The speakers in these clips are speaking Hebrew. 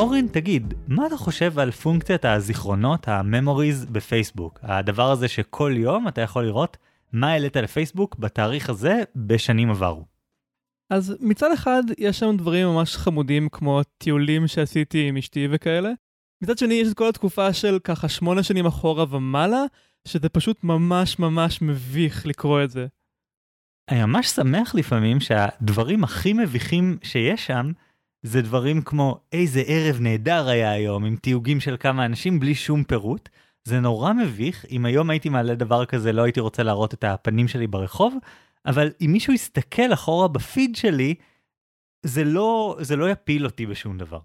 אורן, תגיד, מה אתה חושב על פונקציית הזיכרונות, ה-memories בפייסבוק? הדבר הזה שכל יום אתה יכול לראות מה העלית לפייסבוק בתאריך הזה בשנים עברו. אז מצד אחד יש שם דברים ממש חמודים כמו טיולים שעשיתי עם אשתי וכאלה. מצד שני יש את כל התקופה של ככה שמונה שנים אחורה ומעלה, שזה פשוט ממש ממש מביך לקרוא את זה. אני ממש שמח לפעמים שהדברים הכי מביכים שיש שם, זה דברים כמו איזה ערב נהדר היה היום עם תיוגים של כמה אנשים בלי שום פירוט. זה נורא מביך, אם היום הייתי מעלה דבר כזה לא הייתי רוצה להראות את הפנים שלי ברחוב, אבל אם מישהו יסתכל אחורה בפיד שלי, זה לא, זה לא יפיל אותי בשום דבר.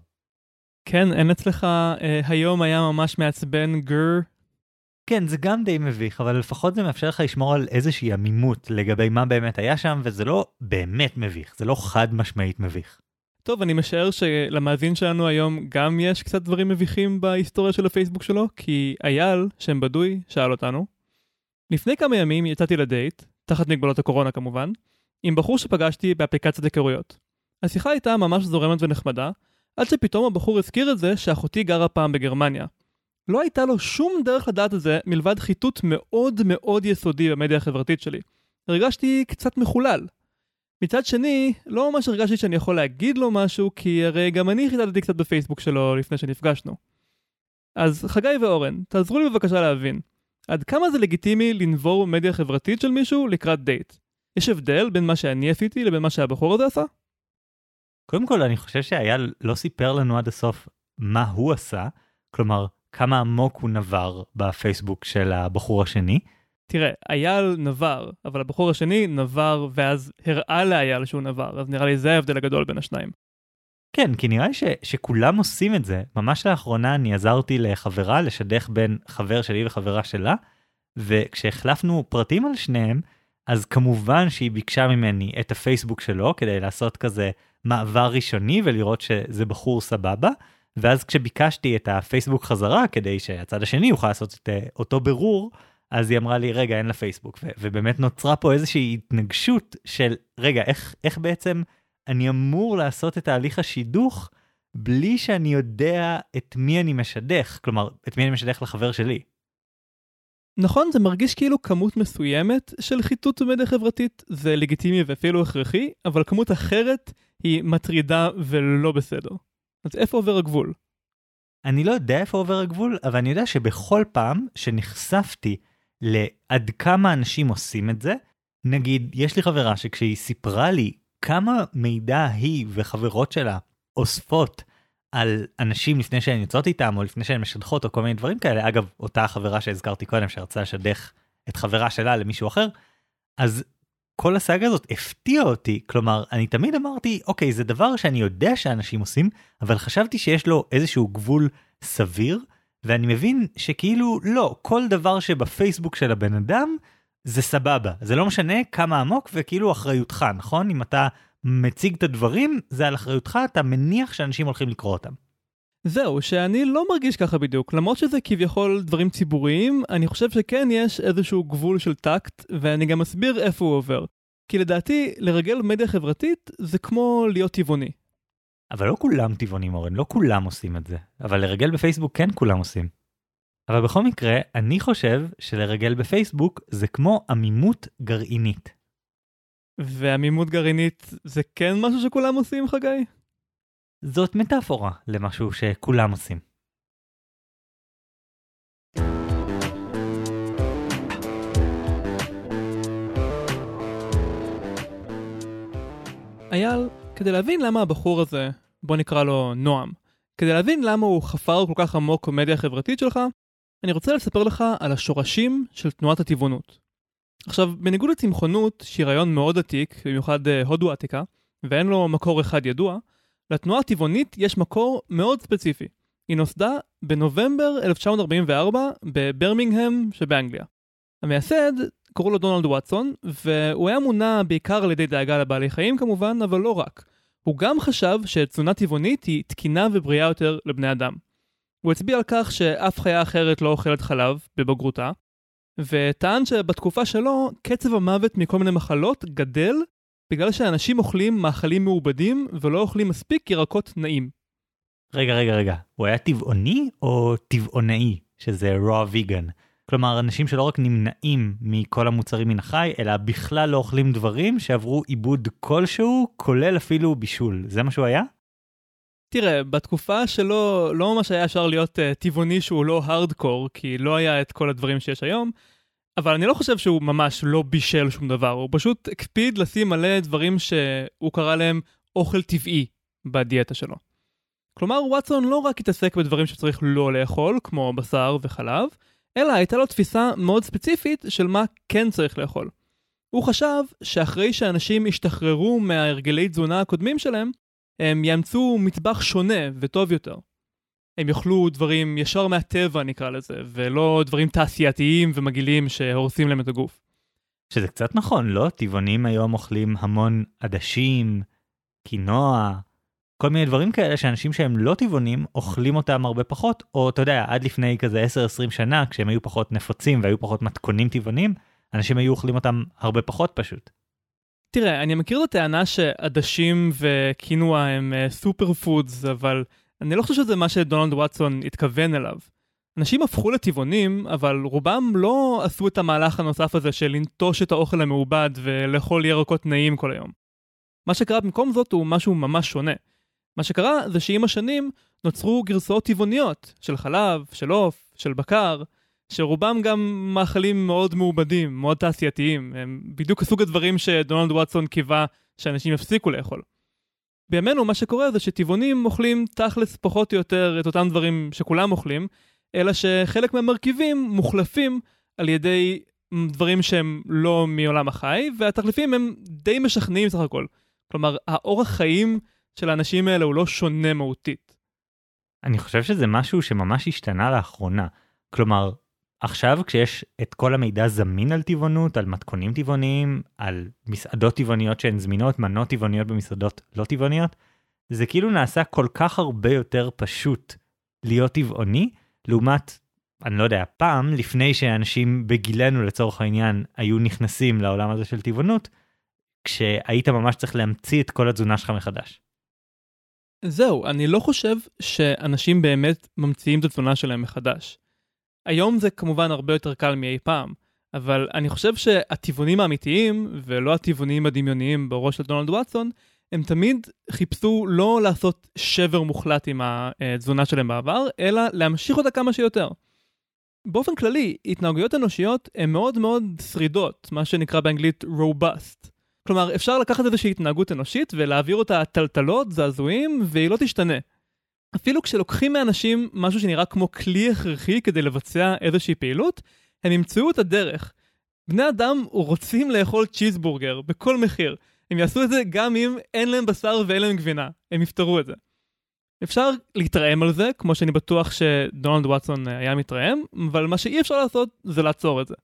כן, אין אצלך, אה, היום היה ממש מעצבן גר. כן, זה גם די מביך, אבל לפחות זה מאפשר לך לשמור על איזושהי עמימות לגבי מה באמת היה שם, וזה לא באמת מביך, זה לא חד משמעית מביך. טוב, אני משער שלמאזין שלנו היום גם יש קצת דברים מביכים בהיסטוריה של הפייסבוק שלו, כי אייל, שם בדוי, שאל אותנו. לפני כמה ימים יצאתי לדייט, תחת מגבלות הקורונה כמובן, עם בחור שפגשתי באפליקציית היכרויות. השיחה הייתה ממש זורמת ונחמדה, עד שפתאום הבחור הזכיר את זה שאחותי גרה פעם בגרמניה. לא הייתה לו שום דרך לדעת את זה מלבד חיטוט מאוד מאוד יסודי במדיה החברתית שלי. הרגשתי קצת מחולל. מצד שני, לא ממש הרגשתי שאני יכול להגיד לו משהו, כי הרי גם אני חיטטתי קצת בפייסבוק שלו לפני שנפגשנו. אז חגי ואורן, תעזרו לי בבקשה להבין. עד כמה זה לגיטימי לנבור מדיה חברתית של מישהו לקראת דייט? יש הבדל בין מה שאני עשיתי לבין מה שהבחור הזה עשה? קודם כל, אני חושב שאייל לא סיפר לנו עד הסוף מה הוא עשה, כלומר, כמה עמוק הוא נבר בפייסבוק של הבחור השני. תראה, אייל נבר, אבל הבחור השני נבר ואז הראה לאייל שהוא נבר, אז נראה לי זה ההבדל הגדול בין השניים. כן, כי נראה לי ש, שכולם עושים את זה. ממש לאחרונה אני עזרתי לחברה לשדך בין חבר שלי וחברה שלה, וכשהחלפנו פרטים על שניהם, אז כמובן שהיא ביקשה ממני את הפייסבוק שלו כדי לעשות כזה מעבר ראשוני ולראות שזה בחור סבבה, ואז כשביקשתי את הפייסבוק חזרה כדי שהצד השני יוכל לעשות את אה, אותו בירור, אז היא אמרה לי רגע אין לה פייסבוק ו- ובאמת נוצרה פה איזושהי התנגשות של רגע איך איך בעצם אני אמור לעשות את תהליך השידוך בלי שאני יודע את מי אני משדך, כלומר, את מי אני משדך לחבר שלי. נכון, זה מרגיש כאילו כמות מסוימת של חיטוט במדיה חברתית זה לגיטימי ואפילו הכרחי, אבל כמות אחרת היא מטרידה ולא בסדר. אז איפה עובר הגבול? אני לא יודע איפה עובר הגבול, אבל אני יודע שבכל פעם שנחשפתי לעד כמה אנשים עושים את זה, נגיד, יש לי חברה שכשהיא סיפרה לי כמה מידע היא וחברות שלה אוספות על אנשים לפני שהן יוצאות איתם או לפני שהן משדכות או כל מיני דברים כאלה אגב אותה חברה שהזכרתי קודם שרצה לשדך את חברה שלה למישהו אחר אז כל הסאגה הזאת הפתיעה אותי. כלומר אני תמיד אמרתי אוקיי זה דבר שאני יודע שאנשים עושים אבל חשבתי שיש לו איזשהו גבול סביר ואני מבין שכאילו לא כל דבר שבפייסבוק של הבן אדם זה סבבה, זה לא משנה כמה עמוק וכאילו אחריותך, נכון? אם אתה מציג את הדברים, זה על אחריותך, אתה מניח שאנשים הולכים לקרוא אותם. זהו, שאני לא מרגיש ככה בדיוק. למרות שזה כביכול דברים ציבוריים, אני חושב שכן יש איזשהו גבול של טקט, ואני גם אסביר איפה הוא עובר. כי לדעתי, לרגל מדיה חברתית זה כמו להיות טבעוני. אבל לא כולם טבעונים, אורן, לא כולם עושים את זה. אבל לרגל בפייסבוק כן כולם עושים. אבל בכל מקרה, אני חושב שלרגל בפייסבוק זה כמו עמימות גרעינית. ועמימות גרעינית זה כן משהו שכולם עושים, חגי? זאת מטאפורה למשהו שכולם עושים. אייל, כדי להבין למה הבחור הזה, בוא נקרא לו נועם, כדי להבין למה הוא חפר כל כך עמוק במדיה החברתית שלך, אני רוצה לספר לך על השורשים של תנועת הטבעונות. עכשיו, בניגוד לצמחונות, שהיא רעיון מאוד עתיק, במיוחד אה, הודו עתיקה, ואין לו מקור אחד ידוע, לתנועה הטבעונית יש מקור מאוד ספציפי. היא נוסדה בנובמבר 1944 בברמינגהם שבאנגליה. המייסד קראו לו דונלד וואטסון, והוא היה מונע בעיקר על ידי דאגה לבעלי חיים כמובן, אבל לא רק. הוא גם חשב שתזונה טבעונית היא תקינה ובריאה יותר לבני אדם. הוא הצביע על כך שאף חיה אחרת לא אוכלת חלב בבגרותה, וטען שבתקופה שלו קצב המוות מכל מיני מחלות גדל בגלל שאנשים אוכלים מאכלים מעובדים ולא אוכלים מספיק ירקות נעים. רגע, רגע, רגע, הוא היה טבעוני או טבעונאי, שזה raw vegan? כלומר, אנשים שלא רק נמנעים מכל המוצרים מן החי, אלא בכלל לא אוכלים דברים שעברו עיבוד כלשהו, כולל אפילו בישול. זה מה שהוא היה? תראה, בתקופה שלו לא ממש היה אפשר להיות uh, טבעוני שהוא לא הארדקור, כי לא היה את כל הדברים שיש היום, אבל אני לא חושב שהוא ממש לא בישל שום דבר, הוא פשוט הקפיד לשים מלא דברים שהוא קרא להם אוכל טבעי בדיאטה שלו. כלומר, וואטסון לא רק התעסק בדברים שצריך לא לאכול, כמו בשר וחלב, אלא הייתה לו תפיסה מאוד ספציפית של מה כן צריך לאכול. הוא חשב שאחרי שאנשים ישתחררו מההרגלי תזונה הקודמים שלהם, הם יאמצו מטבח שונה וטוב יותר. הם יאכלו דברים ישר מהטבע נקרא לזה, ולא דברים תעשייתיים ומגעילים שהורסים להם את הגוף. שזה קצת נכון, לא? טבעונים היום אוכלים המון עדשים, קינוע, כל מיני דברים כאלה שאנשים שהם לא טבעונים אוכלים אותם הרבה פחות, או אתה יודע, עד לפני כזה 10-20 שנה, כשהם היו פחות נפוצים והיו פחות מתכונים טבעונים, אנשים היו אוכלים אותם הרבה פחות פשוט. תראה, אני מכיר את הטענה שעדשים וקינוע הם סופר uh, פודס, אבל אני לא חושב שזה מה שדונלד וואטסון התכוון אליו. אנשים הפכו לטבעונים, אבל רובם לא עשו את המהלך הנוסף הזה של לנטוש את האוכל המעובד ולאכול ירקות נעים כל היום. מה שקרה במקום זאת הוא משהו ממש שונה. מה שקרה זה שעם השנים נוצרו גרסאות טבעוניות של חלב, של עוף, של בקר, שרובם גם מאכלים מאוד מעובדים, מאוד תעשייתיים, הם בדיוק הסוג הדברים שדונלד וואטסון קיווה שאנשים יפסיקו לאכול. בימינו מה שקורה זה שטבעונים אוכלים תכלס פחות או יותר את אותם דברים שכולם אוכלים, אלא שחלק מהמרכיבים מוחלפים על ידי דברים שהם לא מעולם החי, והתחליפים הם די משכנעים סך הכל. כלומר, האורח חיים של האנשים האלה הוא לא שונה מהותית. אני חושב שזה משהו שממש השתנה לאחרונה. כלומר, עכשיו כשיש את כל המידע זמין על טבעונות, על מתכונים טבעוניים, על מסעדות טבעוניות שהן זמינות, מנות טבעוניות במסעדות לא טבעוניות, זה כאילו נעשה כל כך הרבה יותר פשוט להיות טבעוני, לעומת, אני לא יודע, פעם, לפני שאנשים בגילנו לצורך העניין היו נכנסים לעולם הזה של טבעונות, כשהיית ממש צריך להמציא את כל התזונה שלך מחדש. זהו, אני לא חושב שאנשים באמת ממציאים את התזונה שלהם מחדש. היום זה כמובן הרבה יותר קל מאי פעם, אבל אני חושב שהטבעונים האמיתיים, ולא הטבעונים הדמיוניים בראש של דונלד וואטסון, הם תמיד חיפשו לא לעשות שבר מוחלט עם התזונה שלהם בעבר, אלא להמשיך אותה כמה שיותר. באופן כללי, התנהגויות אנושיות הן מאוד מאוד שרידות, מה שנקרא באנגלית robust. כלומר, אפשר לקחת איזושהי התנהגות אנושית ולהעביר אותה טלטלות, זעזועים, והיא לא תשתנה. אפילו כשלוקחים מאנשים משהו שנראה כמו כלי הכרחי כדי לבצע איזושהי פעילות, הם ימצאו את הדרך. בני אדם רוצים לאכול צ'יזבורגר בכל מחיר. הם יעשו את זה גם אם אין להם בשר ואין להם גבינה. הם יפתרו את זה. אפשר להתרעם על זה, כמו שאני בטוח שדונלד וואטסון היה מתרעם, אבל מה שאי אפשר לעשות זה לעצור את זה.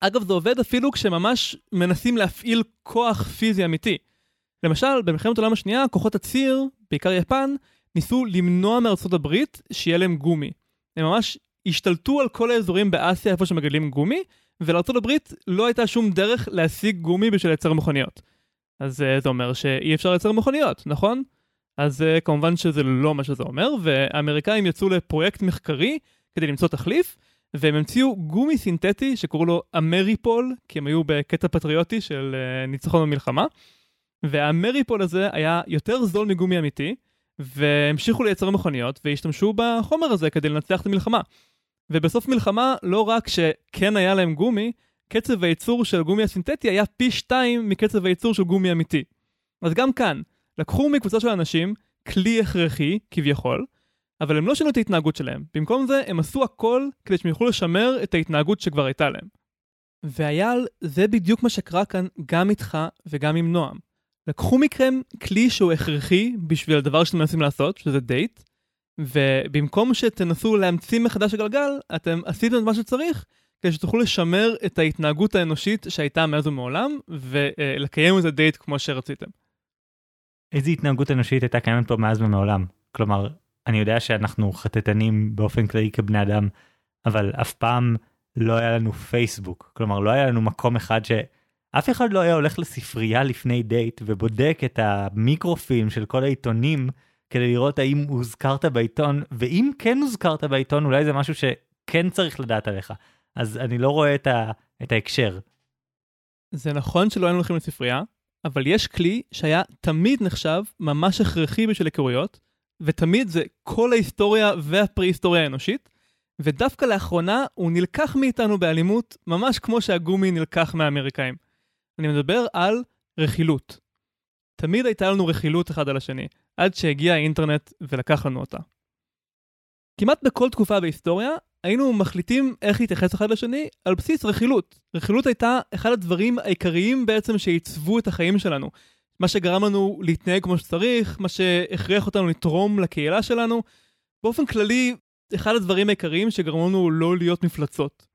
אגב, זה עובד אפילו כשממש מנסים להפעיל כוח פיזי אמיתי. למשל, במלחמת העולם השנייה, כוחות הציר, בעיקר יפן, ניסו למנוע מארצות הברית שיהיה להם גומי. הם ממש השתלטו על כל האזורים באסיה איפה שמגדלים גומי, ולארצות הברית לא הייתה שום דרך להשיג גומי בשביל לייצר מכוניות. אז uh, זה אומר שאי אפשר לייצר מכוניות, נכון? אז uh, כמובן שזה לא מה שזה אומר, והאמריקאים יצאו לפרויקט מחקרי כדי למצוא תחליף, והם המציאו גומי סינתטי שקראו לו אמריפול, כי הם היו בקטע פטריוטי של uh, ניצחון במלחמה, והאמריפול הזה היה יותר זול מגומי אמיתי, והמשיכו לייצר מכוניות והשתמשו בחומר הזה כדי לנצח את המלחמה. ובסוף מלחמה לא רק שכן היה להם גומי, קצב הייצור של גומי הסינתטי היה פי שתיים מקצב הייצור של גומי אמיתי. אז גם כאן, לקחו מקבוצה של אנשים כלי הכרחי, כביכול, אבל הם לא שינו את ההתנהגות שלהם. במקום זה, הם עשו הכל כדי שהם יוכלו לשמר את ההתנהגות שכבר הייתה להם. ואייל, זה בדיוק מה שקרה כאן גם איתך וגם עם נועם. לקחו מכם כלי שהוא הכרחי בשביל הדבר שאתם מנסים לעשות, שזה דייט, ובמקום שתנסו להמציא מחדש הגלגל, אתם עשיתם את מה שצריך כדי שתוכלו לשמר את ההתנהגות האנושית שהייתה מאז ומעולם, ולקיים איזה דייט כמו שרציתם. איזה התנהגות אנושית הייתה קיימת פה מאז ומעולם? כלומר, אני יודע שאנחנו חטטנים באופן כללי כבני אדם, אבל אף פעם לא היה לנו פייסבוק. כלומר, לא היה לנו מקום אחד ש... אף אחד לא היה הולך לספרייה לפני דייט ובודק את המיקרופילם של כל העיתונים כדי לראות האם הוזכרת בעיתון, ואם כן הוזכרת בעיתון, אולי זה משהו שכן צריך לדעת עליך. אז אני לא רואה את, ה, את ההקשר. זה נכון שלא היינו הולכים לספרייה, אבל יש כלי שהיה תמיד נחשב ממש הכרחי בשביל היכרויות, ותמיד זה כל ההיסטוריה והפרה-היסטוריה האנושית, ודווקא לאחרונה הוא נלקח מאיתנו באלימות, ממש כמו שהגומי נלקח מהאמריקאים. אני מדבר על רכילות. תמיד הייתה לנו רכילות אחד על השני, עד שהגיע האינטרנט ולקח לנו אותה. כמעט בכל תקופה בהיסטוריה, היינו מחליטים איך להתייחס אחד לשני על בסיס רכילות. רכילות הייתה אחד הדברים העיקריים בעצם שעיצבו את החיים שלנו. מה שגרם לנו להתנהג כמו שצריך, מה שהכריח אותנו לתרום לקהילה שלנו. באופן כללי, אחד הדברים העיקריים שגרמו לנו לא להיות מפלצות.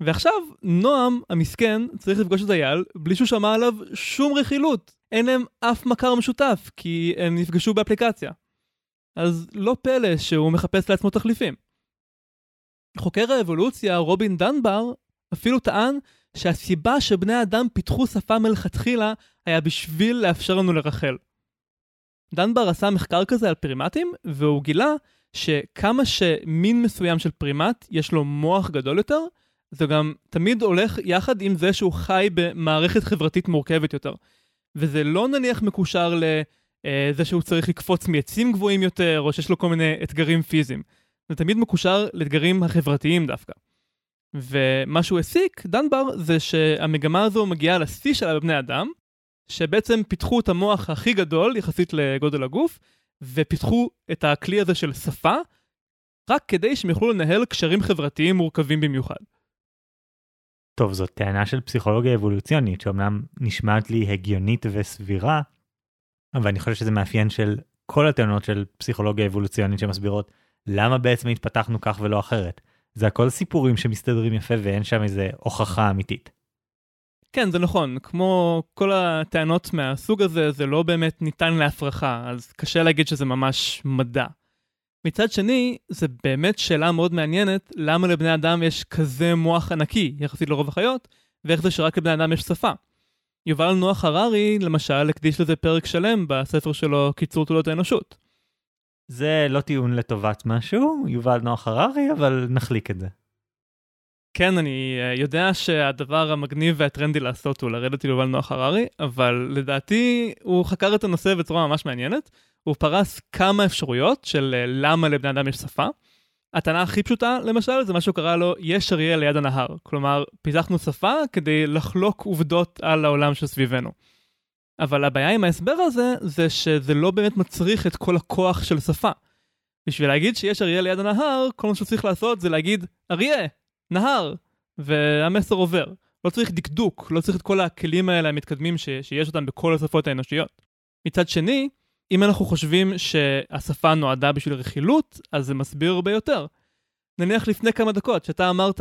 ועכשיו, נועם, המסכן, צריך לפגוש את אייל בלי שהוא שמע עליו שום רכילות. אין להם אף מכר משותף, כי הם נפגשו באפליקציה. אז לא פלא שהוא מחפש לעצמו תחליפים. חוקר האבולוציה, רובין דנבר, אפילו טען שהסיבה שבני אדם פיתחו שפה מלכתחילה היה בשביל לאפשר לנו לרחל. דנבר עשה מחקר כזה על פרימטים, והוא גילה שכמה שמין מסוים של פרימט יש לו מוח גדול יותר, זה גם תמיד הולך יחד עם זה שהוא חי במערכת חברתית מורכבת יותר. וזה לא נניח מקושר לזה שהוא צריך לקפוץ מעצים גבוהים יותר, או שיש לו כל מיני אתגרים פיזיים. זה תמיד מקושר לאתגרים החברתיים דווקא. ומה שהוא הסיק, דנבר, זה שהמגמה הזו מגיעה לשיא שלה בבני אדם, שבעצם פיתחו את המוח הכי גדול יחסית לגודל הגוף, ופיתחו את הכלי הזה של שפה, רק כדי שהם יוכלו לנהל קשרים חברתיים מורכבים במיוחד. טוב, זאת טענה של פסיכולוגיה אבולוציונית, שאומנם נשמעת לי הגיונית וסבירה, אבל אני חושב שזה מאפיין של כל הטענות של פסיכולוגיה אבולוציונית שמסבירות למה בעצם התפתחנו כך ולא אחרת. זה הכל סיפורים שמסתדרים יפה ואין שם איזה הוכחה אמיתית. כן, זה נכון. כמו כל הטענות מהסוג הזה, זה לא באמת ניתן להפרחה, אז קשה להגיד שזה ממש מדע. מצד שני, זה באמת שאלה מאוד מעניינת, למה לבני אדם יש כזה מוח ענקי, יחסית לרוב החיות, ואיך זה שרק לבני אדם יש שפה. יובל נוח הררי, למשל, הקדיש לזה פרק שלם בספר שלו, קיצור תולדות האנושות. זה לא טיעון לטובת משהו, יובל נוח הררי, אבל נחליק את זה. כן, אני אה, יודע שהדבר המגניב והטרנדי לעשות הוא לרדת ליובל נוח הררי, אבל לדעתי הוא חקר את הנושא בצורה ממש מעניינת. הוא פרס כמה אפשרויות של אה, למה לבני אדם יש שפה. הטענה הכי פשוטה, למשל, זה מה שהוא קרא לו, יש אריה ליד הנהר. כלומר, פיתחנו שפה כדי לחלוק עובדות על העולם שסביבנו. אבל הבעיה עם ההסבר הזה, זה שזה לא באמת מצריך את כל הכוח של שפה. בשביל להגיד שיש אריה ליד הנהר, כל מה שצריך לעשות זה להגיד, אריה, נהר, והמסר עובר. לא צריך דקדוק, לא צריך את כל הכלים האלה המתקדמים ש- שיש אותם בכל השפות האנושיות. מצד שני, אם אנחנו חושבים שהשפה נועדה בשביל רכילות, אז זה מסביר הרבה יותר. נניח לפני כמה דקות, שאתה אמרת,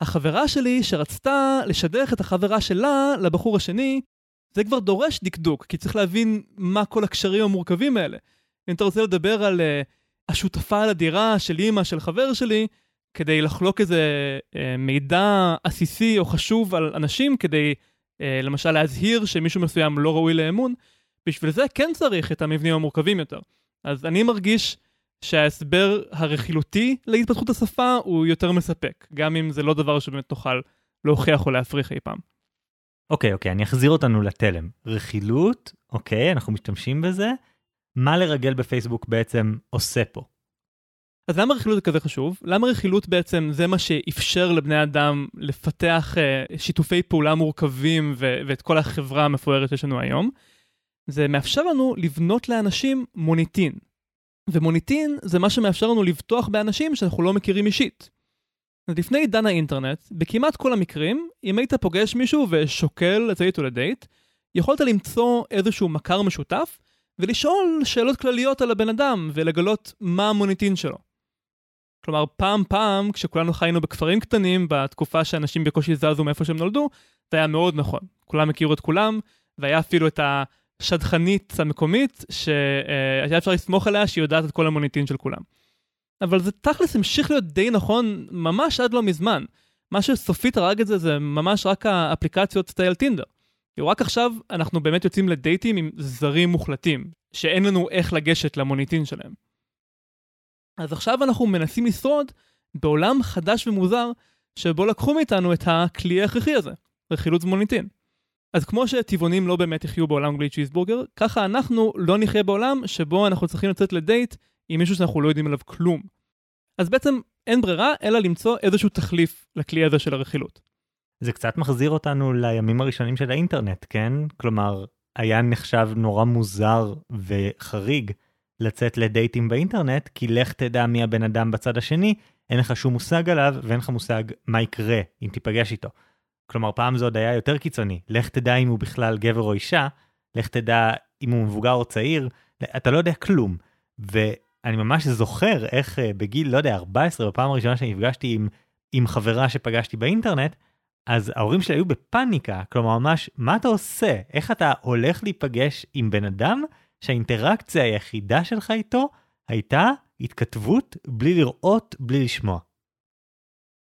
החברה שלי שרצתה לשדך את החברה שלה לבחור השני, זה כבר דורש דקדוק, כי צריך להבין מה כל הקשרים המורכבים האלה. אם אתה רוצה לדבר על uh, השותפה לדירה של אימא של חבר שלי, כדי לחלוק איזה uh, מידע עסיסי או חשוב על אנשים, כדי uh, למשל להזהיר שמישהו מסוים לא ראוי לאמון, בשביל זה כן צריך את המבנים המורכבים יותר. אז אני מרגיש שההסבר הרכילותי להתפתחות השפה הוא יותר מספק, גם אם זה לא דבר שבאמת תוכל להוכיח או להפריך אי פעם. אוקיי, אוקיי, אני אחזיר אותנו לתלם. רכילות, אוקיי, אנחנו משתמשים בזה. מה לרגל בפייסבוק בעצם עושה פה? אז למה רכילות זה כזה חשוב? למה רכילות בעצם זה מה שאפשר לבני אדם לפתח uh, שיתופי פעולה מורכבים ו- ואת כל החברה המפוארת שיש לנו היום? זה מאפשר לנו לבנות לאנשים מוניטין. ומוניטין זה מה שמאפשר לנו לבטוח באנשים שאנחנו לא מכירים אישית. אז לפני עידן האינטרנט, בכמעט כל המקרים, אם היית פוגש מישהו ושוקל לצאת איתו לדייט, יכולת למצוא איזשהו מכר משותף ולשאול שאלות כלליות על הבן אדם ולגלות מה המוניטין שלו. כלומר, פעם פעם, כשכולנו חיינו בכפרים קטנים, בתקופה שאנשים בקושי זזו מאיפה שהם נולדו, זה היה מאוד נכון. כולם הכירו את כולם, והיה אפילו את השדכנית המקומית, שהיה אפשר לסמוך עליה שהיא יודעת את כל המוניטין של כולם. אבל זה תכלס המשיך להיות די נכון ממש עד לא מזמן. מה שסופית הרג את זה זה ממש רק האפליקציות סטייל טינדר. רק עכשיו אנחנו באמת יוצאים לדייטים עם זרים מוחלטים. שאין לנו איך לגשת למוניטין שלהם. אז עכשיו אנחנו מנסים לשרוד בעולם חדש ומוזר, שבו לקחו מאיתנו את הכלי ההכרחי הזה, רכילות מוניטין. אז כמו שטבעונים לא באמת יחיו בעולם גלי צ'יזבורגר, ככה אנחנו לא נחיה בעולם שבו אנחנו צריכים לצאת לדייט עם מישהו שאנחנו לא יודעים עליו כלום. אז בעצם אין ברירה אלא למצוא איזשהו תחליף לכלי הזה של הרכילות. זה קצת מחזיר אותנו לימים הראשונים של האינטרנט, כן? כלומר, היה נחשב נורא מוזר וחריג לצאת לדייטים באינטרנט, כי לך תדע מי הבן אדם בצד השני, אין לך שום מושג עליו ואין לך מושג מה יקרה אם תיפגש איתו. כלומר, פעם זה עוד היה יותר קיצוני, לך תדע אם הוא בכלל גבר או אישה, לך תדע אם הוא מבוגר או צעיר, אתה לא יודע כלום. ואני ממש זוכר איך אה, בגיל, לא יודע, 14, בפעם הראשונה שנפגשתי עם, עם חברה שפגשתי באינטרנט, אז ההורים שלי היו בפאניקה, כלומר ממש, מה אתה עושה? איך אתה הולך להיפגש עם בן אדם שהאינטראקציה היחידה שלך איתו הייתה התכתבות בלי לראות, בלי לשמוע.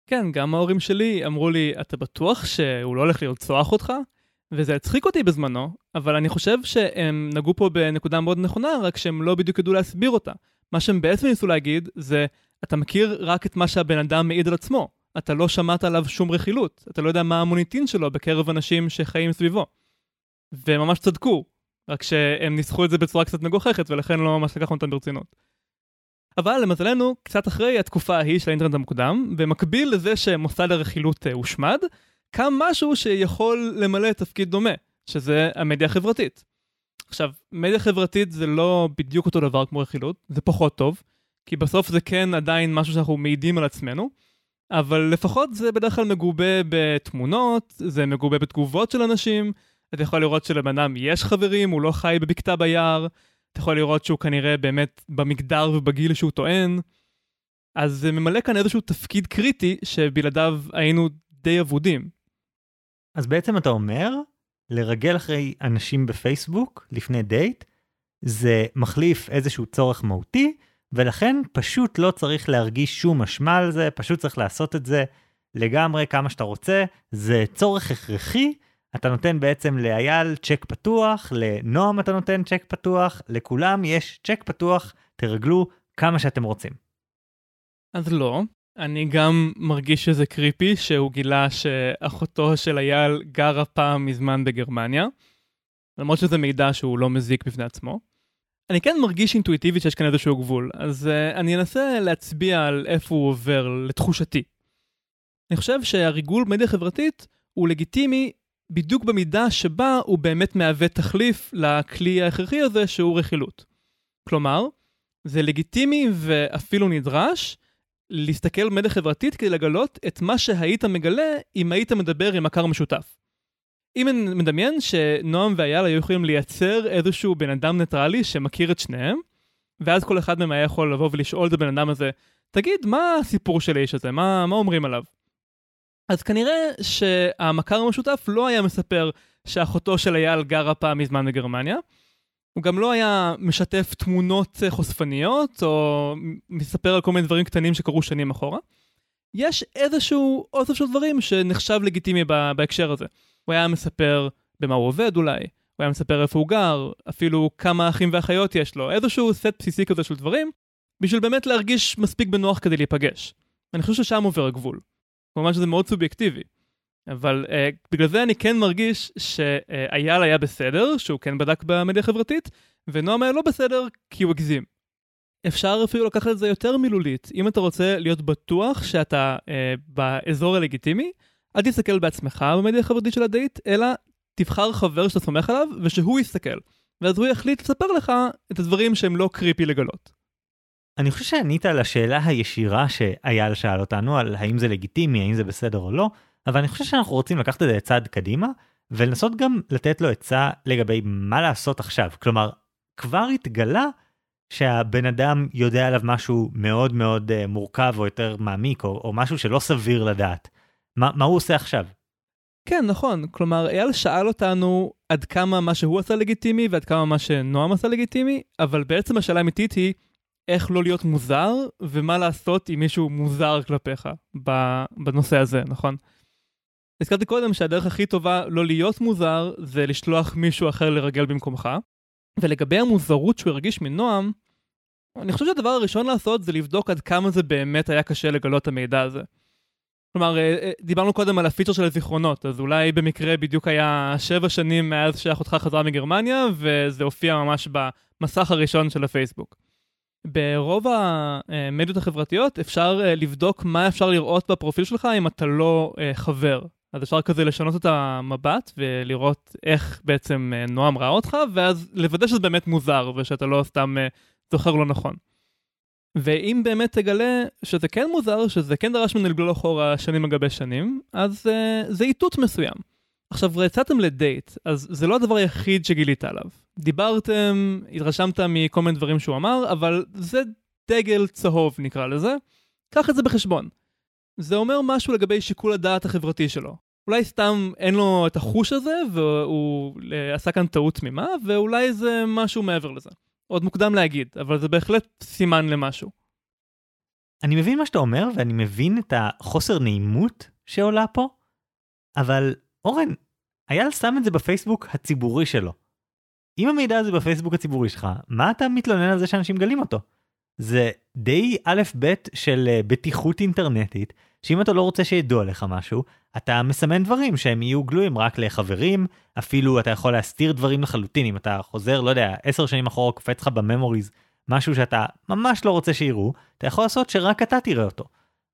כן, גם ההורים שלי אמרו לי, אתה בטוח שהוא לא הולך לרצוח אותך? וזה הצחיק אותי בזמנו, אבל אני חושב שהם נגעו פה בנקודה מאוד נכונה, רק שהם לא בדיוק ידעו להסביר אותה. מה שהם בעצם ניסו להגיד זה, אתה מכיר רק את מה שהבן אדם מעיד על עצמו. אתה לא שמעת עליו שום רכילות, אתה לא יודע מה המוניטין שלו בקרב אנשים שחיים סביבו. והם ממש צדקו, רק שהם ניסחו את זה בצורה קצת מגוחכת, ולכן לא ממש לקחנו אותם ברצינות. אבל למזלנו, קצת אחרי התקופה ההיא של האינטרנט המוקדם, במקביל לזה שמוסד הרכילות אה, הושמד, קם משהו שיכול למלא תפקיד דומה, שזה המדיה החברתית. עכשיו, מדיה חברתית זה לא בדיוק אותו דבר כמו רכילות, זה פחות טוב, כי בסוף זה כן עדיין משהו שאנחנו מעידים על עצמנו, אבל לפחות זה בדרך כלל מגובה בתמונות, זה מגובה בתגובות של אנשים, אתה יכול לראות שלבן אדם יש חברים, הוא לא חי בבקתה ביער, אתה יכול לראות שהוא כנראה באמת במגדר ובגיל שהוא טוען. אז זה ממלא כאן איזשהו תפקיד קריטי שבלעדיו היינו די אבודים. אז בעצם אתה אומר, לרגל אחרי אנשים בפייסבוק לפני דייט, זה מחליף איזשהו צורך מהותי, ולכן פשוט לא צריך להרגיש שום אשמה על זה, פשוט צריך לעשות את זה לגמרי כמה שאתה רוצה, זה צורך הכרחי, אתה נותן בעצם לאייל צ'ק פתוח, לנועם אתה נותן צ'ק פתוח, לכולם יש צ'ק פתוח, תרגלו כמה שאתם רוצים. אז לא, אני גם מרגיש שזה קריפי שהוא גילה שאחותו של אייל גרה פעם מזמן בגרמניה, למרות שזה מידע שהוא לא מזיק בפני עצמו. אני כן מרגיש אינטואיטיבית שיש כאן איזשהו גבול, אז uh, אני אנסה להצביע על איפה הוא עובר לתחושתי. אני חושב שהריגול מדיה חברתית הוא לגיטימי בדיוק במידה שבה הוא באמת מהווה תחליף לכלי ההכרחי הזה שהוא רכילות. כלומר, זה לגיטימי ואפילו נדרש להסתכל במדיה חברתית כדי לגלות את מה שהיית מגלה אם היית מדבר עם מכר משותף. אם אני מדמיין שנועם ואייל היו יכולים לייצר איזשהו בן אדם ניטרלי שמכיר את שניהם, ואז כל אחד מהם היה יכול לבוא ולשאול את הבן אדם הזה, תגיד, מה הסיפור של האיש הזה? מה, מה אומרים עליו? אז כנראה שהמכר המשותף לא היה מספר שאחותו של אייל גרה פעם מזמן בגרמניה. הוא גם לא היה משתף תמונות חושפניות, או מספר על כל מיני דברים קטנים שקרו שנים אחורה. יש איזשהו אוסף של דברים שנחשב לגיטימי בהקשר הזה. הוא היה מספר במה הוא עובד אולי, הוא היה מספר איפה הוא גר, אפילו כמה אחים ואחיות יש לו, איזשהו סט בסיסי כזה של דברים, בשביל באמת להרגיש מספיק בנוח כדי להיפגש. אני חושב ששם עובר הגבול. כמובן שזה מאוד סובייקטיבי. אבל uh, בגלל זה אני כן מרגיש שאייל היה בסדר, שהוא כן בדק במדיה החברתית, ונועם היה לא בסדר כי הוא הגזים. אפשר אפילו לקחת את זה יותר מילולית. אם אתה רוצה להיות בטוח שאתה uh, באזור הלגיטימי, אל תסתכל בעצמך במדיה החברתית של הדייט, אלא תבחר חבר שאתה סומך עליו, ושהוא יסתכל. ואז הוא יחליט לספר לך את הדברים שהם לא קריפי לגלות. אני חושב שענית על השאלה הישירה שאייל שאל אותנו, על האם זה לגיטימי, האם זה בסדר או לא, אבל אני חושב שאנחנו רוצים לקחת את זה צעד קדימה, ולנסות גם לתת לו עצה לגבי מה לעשות עכשיו. כלומר, כבר התגלה שהבן אדם יודע עליו משהו מאוד מאוד uh, מורכב או יותר מעמיק, או, או משהו שלא סביר לדעת. מה, מה הוא עושה עכשיו? כן, נכון. כלומר, אייל שאל אותנו עד כמה מה שהוא עשה לגיטימי ועד כמה מה שנועם עשה לגיטימי, אבל בעצם השאלה האמיתית היא, איך לא להיות מוזר, ומה לעשות אם מישהו מוזר כלפיך בנושא הזה, נכון? הזכרתי קודם שהדרך הכי טובה לא להיות מוזר זה לשלוח מישהו אחר לרגל במקומך, ולגבי המוזרות שהוא הרגיש מנועם, אני חושב שהדבר הראשון לעשות זה לבדוק עד כמה זה באמת היה קשה לגלות את המידע הזה. כלומר, אה, אה, דיברנו קודם על הפיצ'ר של הזיכרונות, אז אולי במקרה בדיוק היה שבע שנים מאז שאחותך חזרה מגרמניה, וזה הופיע ממש במסך הראשון של הפייסבוק. ברוב המדיות החברתיות אפשר אה, לבדוק מה אפשר לראות בפרופיל שלך אם אתה לא חבר. אז אפשר כזה לשנות את המבט ולראות איך בעצם נועם ראה אותך, ואז לוודא שזה באמת מוזר ושאתה לא סתם זוכר לא נכון. ואם באמת תגלה שזה כן מוזר, שזה כן דרש ממנו לגלול אחורה שנים על גבי שנים, אז זה איתות מסוים. עכשיו, יצאתם לדייט, אז זה לא הדבר היחיד שגילית עליו. דיברתם, התרשמת מכל מיני דברים שהוא אמר, אבל זה דגל צהוב נקרא לזה. קח את זה בחשבון. זה אומר משהו לגבי שיקול הדעת החברתי שלו. אולי סתם אין לו את החוש הזה, והוא אה, עשה כאן טעות תמימה, ואולי זה משהו מעבר לזה. עוד מוקדם להגיד, אבל זה בהחלט סימן למשהו. אני מבין מה שאתה אומר, ואני מבין את החוסר נעימות שעולה פה, אבל אורן, אייל שם את זה בפייסבוק הציבורי שלו. אם המידע הזה בפייסבוק הציבורי שלך, מה אתה מתלונן על זה שאנשים גלים אותו? זה די א' ב' של אה, בטיחות אינטרנטית, שאם אתה לא רוצה שידעו עליך משהו, אתה מסמן דברים שהם יהיו גלויים רק לחברים, אפילו אתה יכול להסתיר דברים לחלוטין, אם אתה חוזר, לא יודע, עשר שנים אחורה קופץ לך בממוריז, משהו שאתה ממש לא רוצה שיראו, אתה יכול לעשות שרק אתה תראה אותו.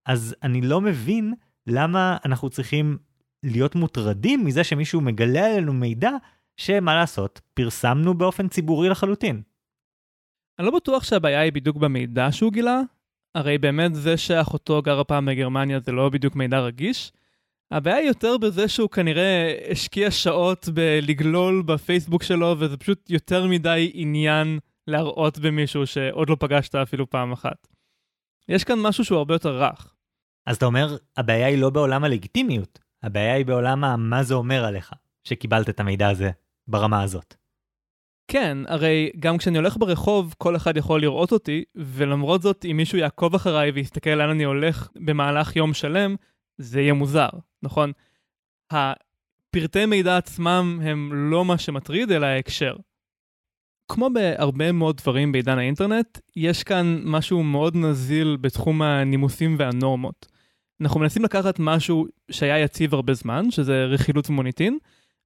אז אני לא מבין למה אנחנו צריכים להיות מוטרדים מזה שמישהו מגלה עלינו מידע שמה לעשות, פרסמנו באופן ציבורי לחלוטין. אני לא בטוח שהבעיה היא בדיוק במידע שהוא גילה, הרי באמת זה שאחותו גרה פעם בגרמניה זה לא בדיוק מידע רגיש. הבעיה היא יותר בזה שהוא כנראה השקיע שעות בלגלול בפייסבוק שלו, וזה פשוט יותר מדי עניין להראות במישהו שעוד לא פגשת אפילו פעם אחת. יש כאן משהו שהוא הרבה יותר רך. אז אתה אומר, הבעיה היא לא בעולם הלגיטימיות, הבעיה היא בעולם המה זה אומר עליך, שקיבלת את המידע הזה ברמה הזאת. כן, הרי גם כשאני הולך ברחוב, כל אחד יכול לראות אותי, ולמרות זאת, אם מישהו יעקוב אחריי ויסתכל לאן אני הולך במהלך יום שלם, זה יהיה מוזר, נכון? הפרטי מידע עצמם הם לא מה שמטריד, אלא ההקשר. כמו בהרבה מאוד דברים בעידן האינטרנט, יש כאן משהו מאוד נזיל בתחום הנימוסים והנורמות. אנחנו מנסים לקחת משהו שהיה יציב הרבה זמן, שזה רכילות ומוניטין,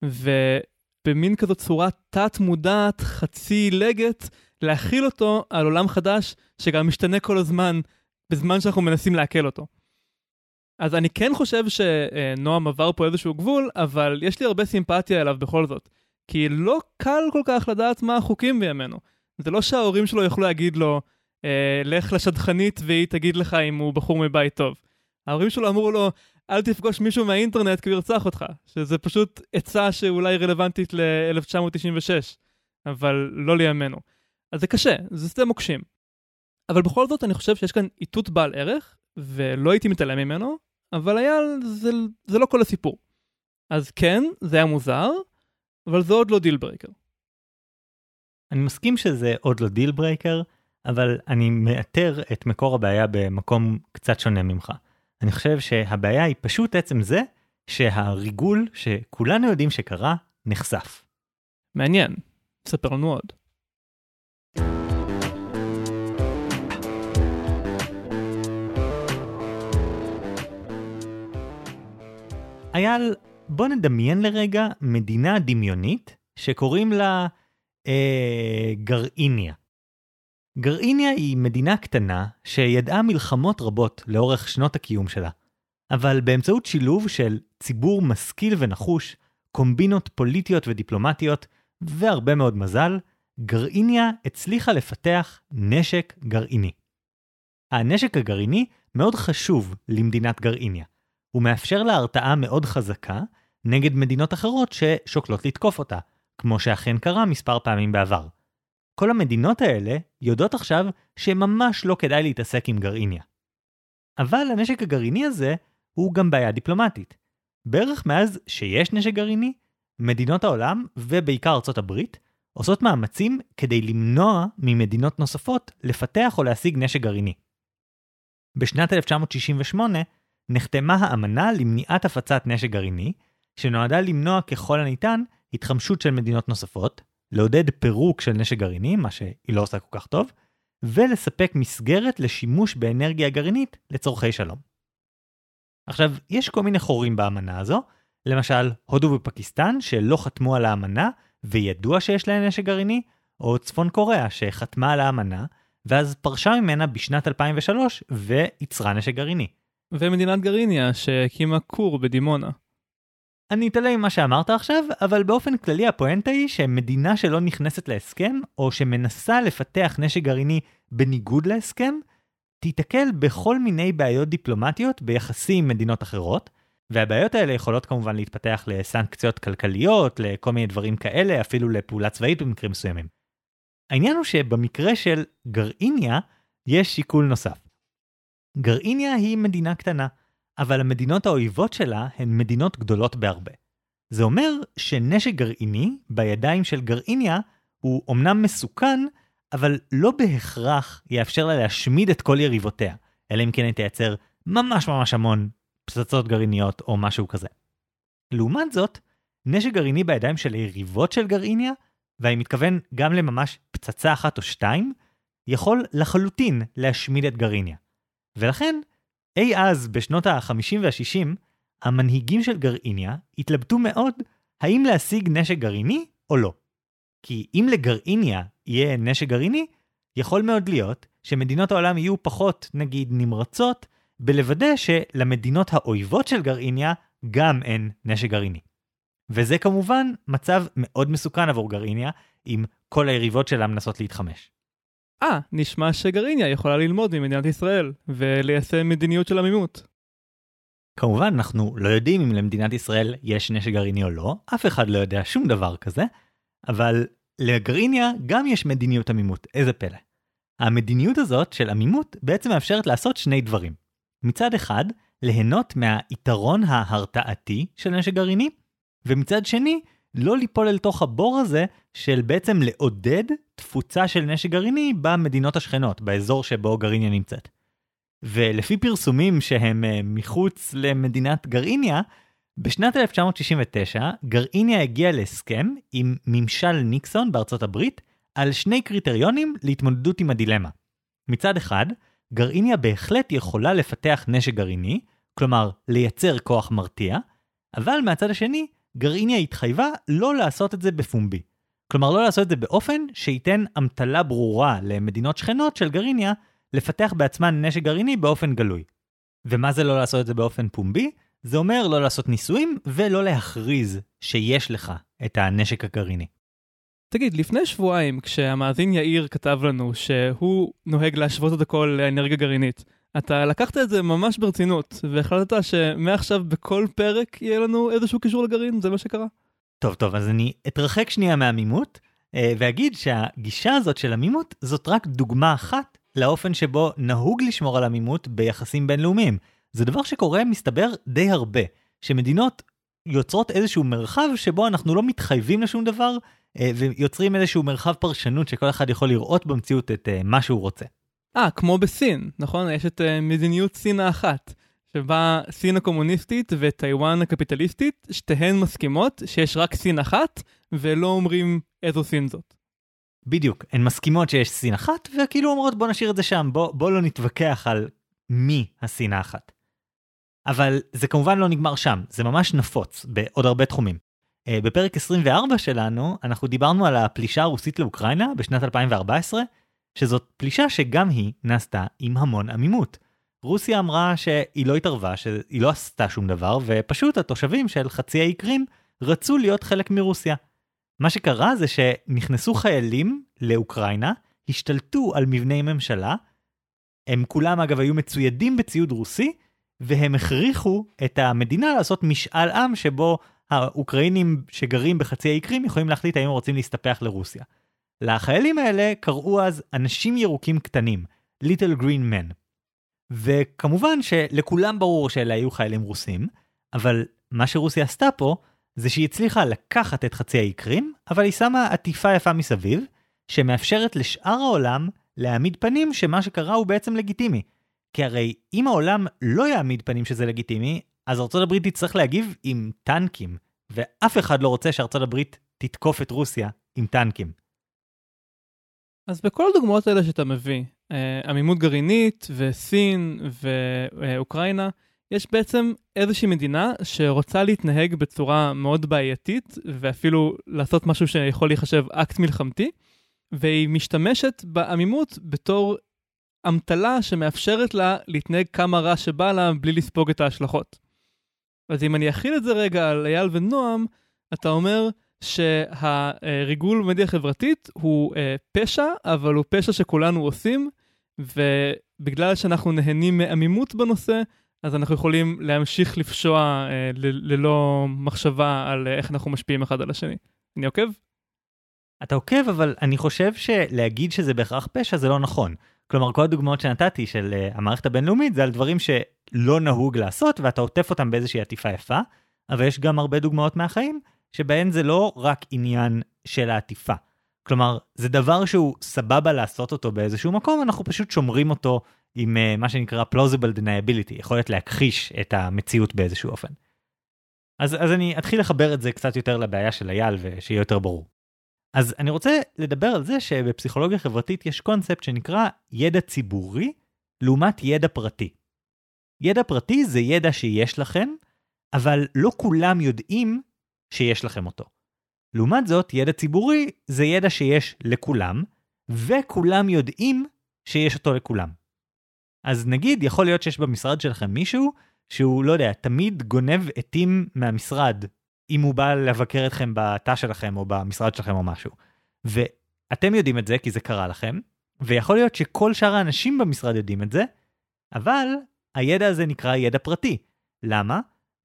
ובמין כזאת צורה תת-מודעת, חצי לגת, להכיל אותו על עולם חדש, שגם משתנה כל הזמן, בזמן שאנחנו מנסים לעכל אותו. אז אני כן חושב שנועם עבר פה איזשהו גבול, אבל יש לי הרבה סימפתיה אליו בכל זאת. כי לא קל כל כך לדעת מה החוקים בימינו. זה לא שההורים שלו יוכלו להגיד לו, אה, לך לשדכנית והיא תגיד לך אם הוא בחור מבית טוב. ההורים שלו אמרו לו, אל תפגוש מישהו מהאינטרנט כי הוא ירצח אותך. שזה פשוט עצה שאולי רלוונטית ל-1996, אבל לא לימינו. אז זה קשה, זה שדה מוקשים. אבל בכל זאת אני חושב שיש כאן איתות בעל ערך, ולא הייתי מתעלם ממנו, אבל היה, זה, זה לא כל הסיפור. אז כן, זה היה מוזר, אבל זה עוד לא דיל ברייקר. אני מסכים שזה עוד לא deal breaker, אבל אני מאתר את מקור הבעיה במקום קצת שונה ממך. אני חושב שהבעיה היא פשוט עצם זה שהריגול שכולנו יודעים שקרה, נחשף. מעניין, ספר לנו עוד. אייל, בוא נדמיין לרגע מדינה דמיונית שקוראים לה אה, גרעיניה. גרעיניה היא מדינה קטנה שידעה מלחמות רבות לאורך שנות הקיום שלה, אבל באמצעות שילוב של ציבור משכיל ונחוש, קומבינות פוליטיות ודיפלומטיות, והרבה מאוד מזל, גרעיניה הצליחה לפתח נשק גרעיני. הנשק הגרעיני מאוד חשוב למדינת גרעיניה. הוא מאפשר לה הרתעה מאוד חזקה נגד מדינות אחרות ששוקלות לתקוף אותה, כמו שאכן קרה מספר פעמים בעבר. כל המדינות האלה יודעות עכשיו שממש לא כדאי להתעסק עם גרעיניה. אבל הנשק הגרעיני הזה הוא גם בעיה דיפלומטית. בערך מאז שיש נשק גרעיני, מדינות העולם, ובעיקר ארצות הברית, עושות מאמצים כדי למנוע ממדינות נוספות לפתח או להשיג נשק גרעיני. בשנת 1968 נחתמה האמנה למניעת הפצת נשק גרעיני, שנועדה למנוע ככל הניתן התחמשות של מדינות נוספות, לעודד פירוק של נשק גרעיני, מה שהיא לא עושה כל כך טוב, ולספק מסגרת לשימוש באנרגיה גרעינית לצורכי שלום. עכשיו, יש כל מיני חורים באמנה הזו, למשל, הודו ופקיסטן שלא חתמו על האמנה וידוע שיש להן נשק גרעיני, או צפון קוריאה שחתמה על האמנה, ואז פרשה ממנה בשנת 2003 וייצרה נשק גרעיני. ומדינת גרעיניה שהקימה כור בדימונה. אני אתעלם ממה שאמרת עכשיו, אבל באופן כללי הפואנטה היא שמדינה שלא נכנסת להסכם, או שמנסה לפתח נשק גרעיני בניגוד להסכם, תיתקל בכל מיני בעיות דיפלומטיות ביחסים עם מדינות אחרות, והבעיות האלה יכולות כמובן להתפתח לסנקציות כלכליות, לכל מיני דברים כאלה, אפילו לפעולה צבאית במקרים מסוימים. העניין הוא שבמקרה של גרעיניה, יש שיקול נוסף. גרעיניה היא מדינה קטנה, אבל המדינות האויבות שלה הן מדינות גדולות בהרבה. זה אומר שנשק גרעיני בידיים של גרעיניה הוא אומנם מסוכן, אבל לא בהכרח יאפשר לה להשמיד את כל יריבותיה, אלא אם כן היא תייצר ממש ממש המון פצצות גרעיניות או משהו כזה. לעומת זאת, נשק גרעיני בידיים של יריבות של גרעיניה, ואני מתכוון גם לממש פצצה אחת או שתיים, יכול לחלוטין להשמיד את גרעיניה. ולכן, אי אז, בשנות ה-50 וה-60, המנהיגים של גרעיניה התלבטו מאוד האם להשיג נשק גרעיני או לא. כי אם לגרעיניה יהיה נשק גרעיני, יכול מאוד להיות שמדינות העולם יהיו פחות, נגיד, נמרצות, בלוודא שלמדינות האויבות של גרעיניה גם אין נשק גרעיני. וזה כמובן מצב מאוד מסוכן עבור גרעיניה, אם כל היריבות שלה מנסות להתחמש. אה, נשמע שגרעיניה יכולה ללמוד ממדינת ישראל, וליישם מדיניות של עמימות. כמובן, אנחנו לא יודעים אם למדינת ישראל יש נשק גרעיני או לא, אף אחד לא יודע שום דבר כזה, אבל לגרעיניה גם יש מדיניות עמימות, איזה פלא. המדיניות הזאת של עמימות בעצם מאפשרת לעשות שני דברים. מצד אחד, ליהנות מהיתרון ההרתעתי של נשק גרעיני, ומצד שני, לא ליפול אל תוך הבור הזה של בעצם לעודד תפוצה של נשק גרעיני במדינות השכנות, באזור שבו גרעיניה נמצאת. ולפי פרסומים שהם uh, מחוץ למדינת גרעיניה, בשנת 1969 גרעיניה הגיע להסכם עם ממשל ניקסון בארצות הברית על שני קריטריונים להתמודדות עם הדילמה. מצד אחד, גרעיניה בהחלט יכולה לפתח נשק גרעיני, כלומר לייצר כוח מרתיע, אבל מהצד השני, גרעיניה התחייבה לא לעשות את זה בפומבי. כלומר לא לעשות את זה באופן שייתן אמתלה ברורה למדינות שכנות של גרעיניה לפתח בעצמן נשק גרעיני באופן גלוי. ומה זה לא לעשות את זה באופן פומבי? זה אומר לא לעשות ניסויים ולא להכריז שיש לך את הנשק הגרעיני. תגיד, לפני שבועיים, כשהמאזין יאיר כתב לנו שהוא נוהג להשוות את הכל לאנרגיה גרעינית, אתה לקחת את זה ממש ברצינות, והחלטת שמעכשיו בכל פרק יהיה לנו איזשהו קישור לגרעין, זה מה שקרה? טוב, טוב, אז אני אתרחק שנייה מהעמימות, אה, ואגיד שהגישה הזאת של עמימות זאת רק דוגמה אחת לאופן שבו נהוג לשמור על עמימות ביחסים בינלאומיים. זה דבר שקורה, מסתבר, די הרבה, שמדינות יוצרות איזשהו מרחב שבו אנחנו לא מתחייבים לשום דבר, אה, ויוצרים איזשהו מרחב פרשנות שכל אחד יכול לראות במציאות את אה, מה שהוא רוצה. אה, כמו בסין, נכון? יש את uh, מדיניות סין האחת, שבה סין הקומוניסטית וטיוואן הקפיטליסטית, שתיהן מסכימות שיש רק סין אחת, ולא אומרים איזו סין זאת. בדיוק, הן מסכימות שיש סין אחת, וכאילו אומרות בוא נשאיר את זה שם, בוא, בוא לא נתווכח על מי הסין האחת. אבל זה כמובן לא נגמר שם, זה ממש נפוץ בעוד הרבה תחומים. Uh, בפרק 24 שלנו, אנחנו דיברנו על הפלישה הרוסית לאוקראינה בשנת 2014, שזאת פלישה שגם היא נעשתה עם המון עמימות. רוסיה אמרה שהיא לא התערבה, שהיא לא עשתה שום דבר, ופשוט התושבים של חצי האי קרים רצו להיות חלק מרוסיה. מה שקרה זה שנכנסו חיילים לאוקראינה, השתלטו על מבני ממשלה, הם כולם אגב היו מצוידים בציוד רוסי, והם הכריחו את המדינה לעשות משאל עם שבו האוקראינים שגרים בחצי האי קרים יכולים להחליט האם הם רוצים להסתפח לרוסיה. לחיילים האלה קראו אז אנשים ירוקים קטנים, Little Green Men. וכמובן שלכולם ברור שאלה היו חיילים רוסים, אבל מה שרוסיה עשתה פה, זה שהיא הצליחה לקחת את חצי האי קרים, אבל היא שמה עטיפה יפה מסביב, שמאפשרת לשאר העולם להעמיד פנים שמה שקרה הוא בעצם לגיטימי. כי הרי אם העולם לא יעמיד פנים שזה לגיטימי, אז ארצות הברית תצטרך להגיב עם טנקים, ואף אחד לא רוצה שארצות הברית תתקוף את רוסיה עם טנקים. אז בכל הדוגמאות האלה שאתה מביא, אה, עמימות גרעינית וסין ואוקראינה, יש בעצם איזושהי מדינה שרוצה להתנהג בצורה מאוד בעייתית ואפילו לעשות משהו שיכול להיחשב אקט מלחמתי, והיא משתמשת בעמימות בתור אמתלה שמאפשרת לה להתנהג כמה רע שבא לה בלי לספוג את ההשלכות. אז אם אני אכיל את זה רגע על אייל ונועם, אתה אומר שהריגול במדיה חברתית הוא אה, פשע, אבל הוא פשע שכולנו עושים, ובגלל שאנחנו נהנים מעמימות בנושא, אז אנחנו יכולים להמשיך לפשוע אה, ל- ללא מחשבה על אה, איך אנחנו משפיעים אחד על השני. אני עוקב? אתה עוקב, אבל אני חושב שלהגיד שזה בהכרח פשע זה לא נכון. כלומר, כל הדוגמאות שנתתי של uh, המערכת הבינלאומית זה על דברים שלא נהוג לעשות ואתה עוטף אותם באיזושהי עטיפה יפה, אבל יש גם הרבה דוגמאות מהחיים שבהן זה לא רק עניין של העטיפה. כלומר, זה דבר שהוא סבבה לעשות אותו באיזשהו מקום, אנחנו פשוט שומרים אותו עם uh, מה שנקרא plausible deniability, יכולת להכחיש את המציאות באיזשהו אופן. אז, אז אני אתחיל לחבר את זה קצת יותר לבעיה של אייל ושיהיה יותר ברור. אז אני רוצה לדבר על זה שבפסיכולוגיה חברתית יש קונספט שנקרא ידע ציבורי לעומת ידע פרטי. ידע פרטי זה ידע שיש לכם, אבל לא כולם יודעים שיש לכם אותו. לעומת זאת, ידע ציבורי זה ידע שיש לכולם, וכולם יודעים שיש אותו לכולם. אז נגיד, יכול להיות שיש במשרד שלכם מישהו שהוא, לא יודע, תמיד גונב עטים מהמשרד אם הוא בא לבקר אתכם בתא שלכם או במשרד שלכם או משהו. ואתם יודעים את זה כי זה קרה לכם, ויכול להיות שכל שאר האנשים במשרד יודעים את זה, אבל הידע הזה נקרא ידע פרטי. למה?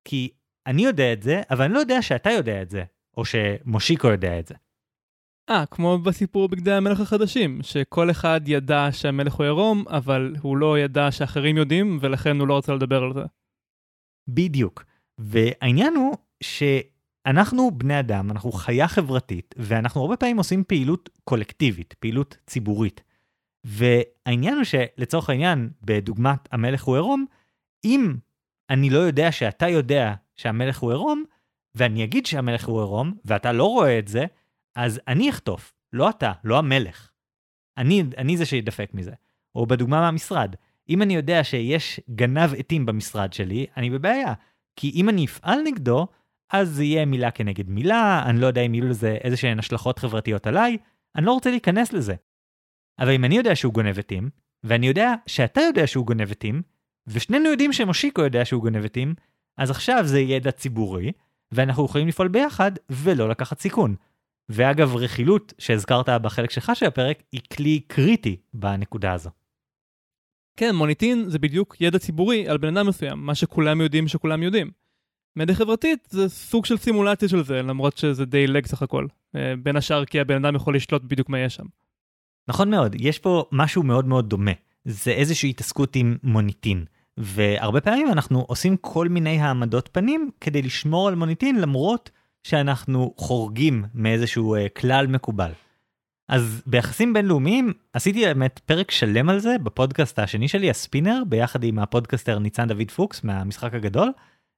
כי אני יודע את זה, אבל אני לא יודע שאתה יודע את זה, או שמושיקו יודע את זה. אה, כמו בסיפור בגדי המלך החדשים, שכל אחד ידע שהמלך הוא עירום, אבל הוא לא ידע שאחרים יודעים, ולכן הוא לא רוצה לדבר על זה. בדיוק. והעניין הוא שאנחנו בני אדם, אנחנו חיה חברתית, ואנחנו הרבה פעמים עושים פעילות קולקטיבית, פעילות ציבורית. והעניין הוא שלצורך העניין, בדוגמת המלך הוא עירום, אם אני לא יודע שאתה יודע שהמלך הוא עירום, ואני אגיד שהמלך הוא עירום, ואתה לא רואה את זה, אז אני אחטוף, לא אתה, לא המלך. אני, אני זה שידפק מזה. או בדוגמה מהמשרד, אם אני יודע שיש גנב עטים במשרד שלי, אני בבעיה. כי אם אני אפעל נגדו, אז זה יהיה מילה כנגד מילה, אני לא יודע אם יהיו לזה איזה שהן השלכות חברתיות עליי, אני לא רוצה להיכנס לזה. אבל אם אני יודע שהוא גונב עטים, ואני יודע שאתה יודע שהוא גונב עטים, ושנינו יודעים שמושיקו יודע שהוא גונב עטים, אז עכשיו זה ידע ציבורי, ואנחנו יכולים לפעול ביחד ולא לקחת סיכון. ואגב, רכילות שהזכרת בחלק שלך של הפרק, היא כלי קריטי בנקודה הזו. כן, מוניטין זה בדיוק ידע ציבורי על בן אדם מסוים, מה שכולם יודעים שכולם יודעים. מדיה חברתית זה סוג של סימולציה של זה, למרות שזה די לג סך הכל. אה, בין השאר כי הבן אדם יכול לשלוט בדיוק מה יש שם. נכון מאוד, יש פה משהו מאוד מאוד דומה. זה איזושהי התעסקות עם מוניטין. והרבה פעמים אנחנו עושים כל מיני העמדות פנים כדי לשמור על מוניטין למרות שאנחנו חורגים מאיזשהו uh, כלל מקובל. אז ביחסים בינלאומיים עשיתי באמת פרק שלם על זה בפודקאסט השני שלי הספינר ביחד עם הפודקאסטר ניצן דוד פוקס מהמשחק הגדול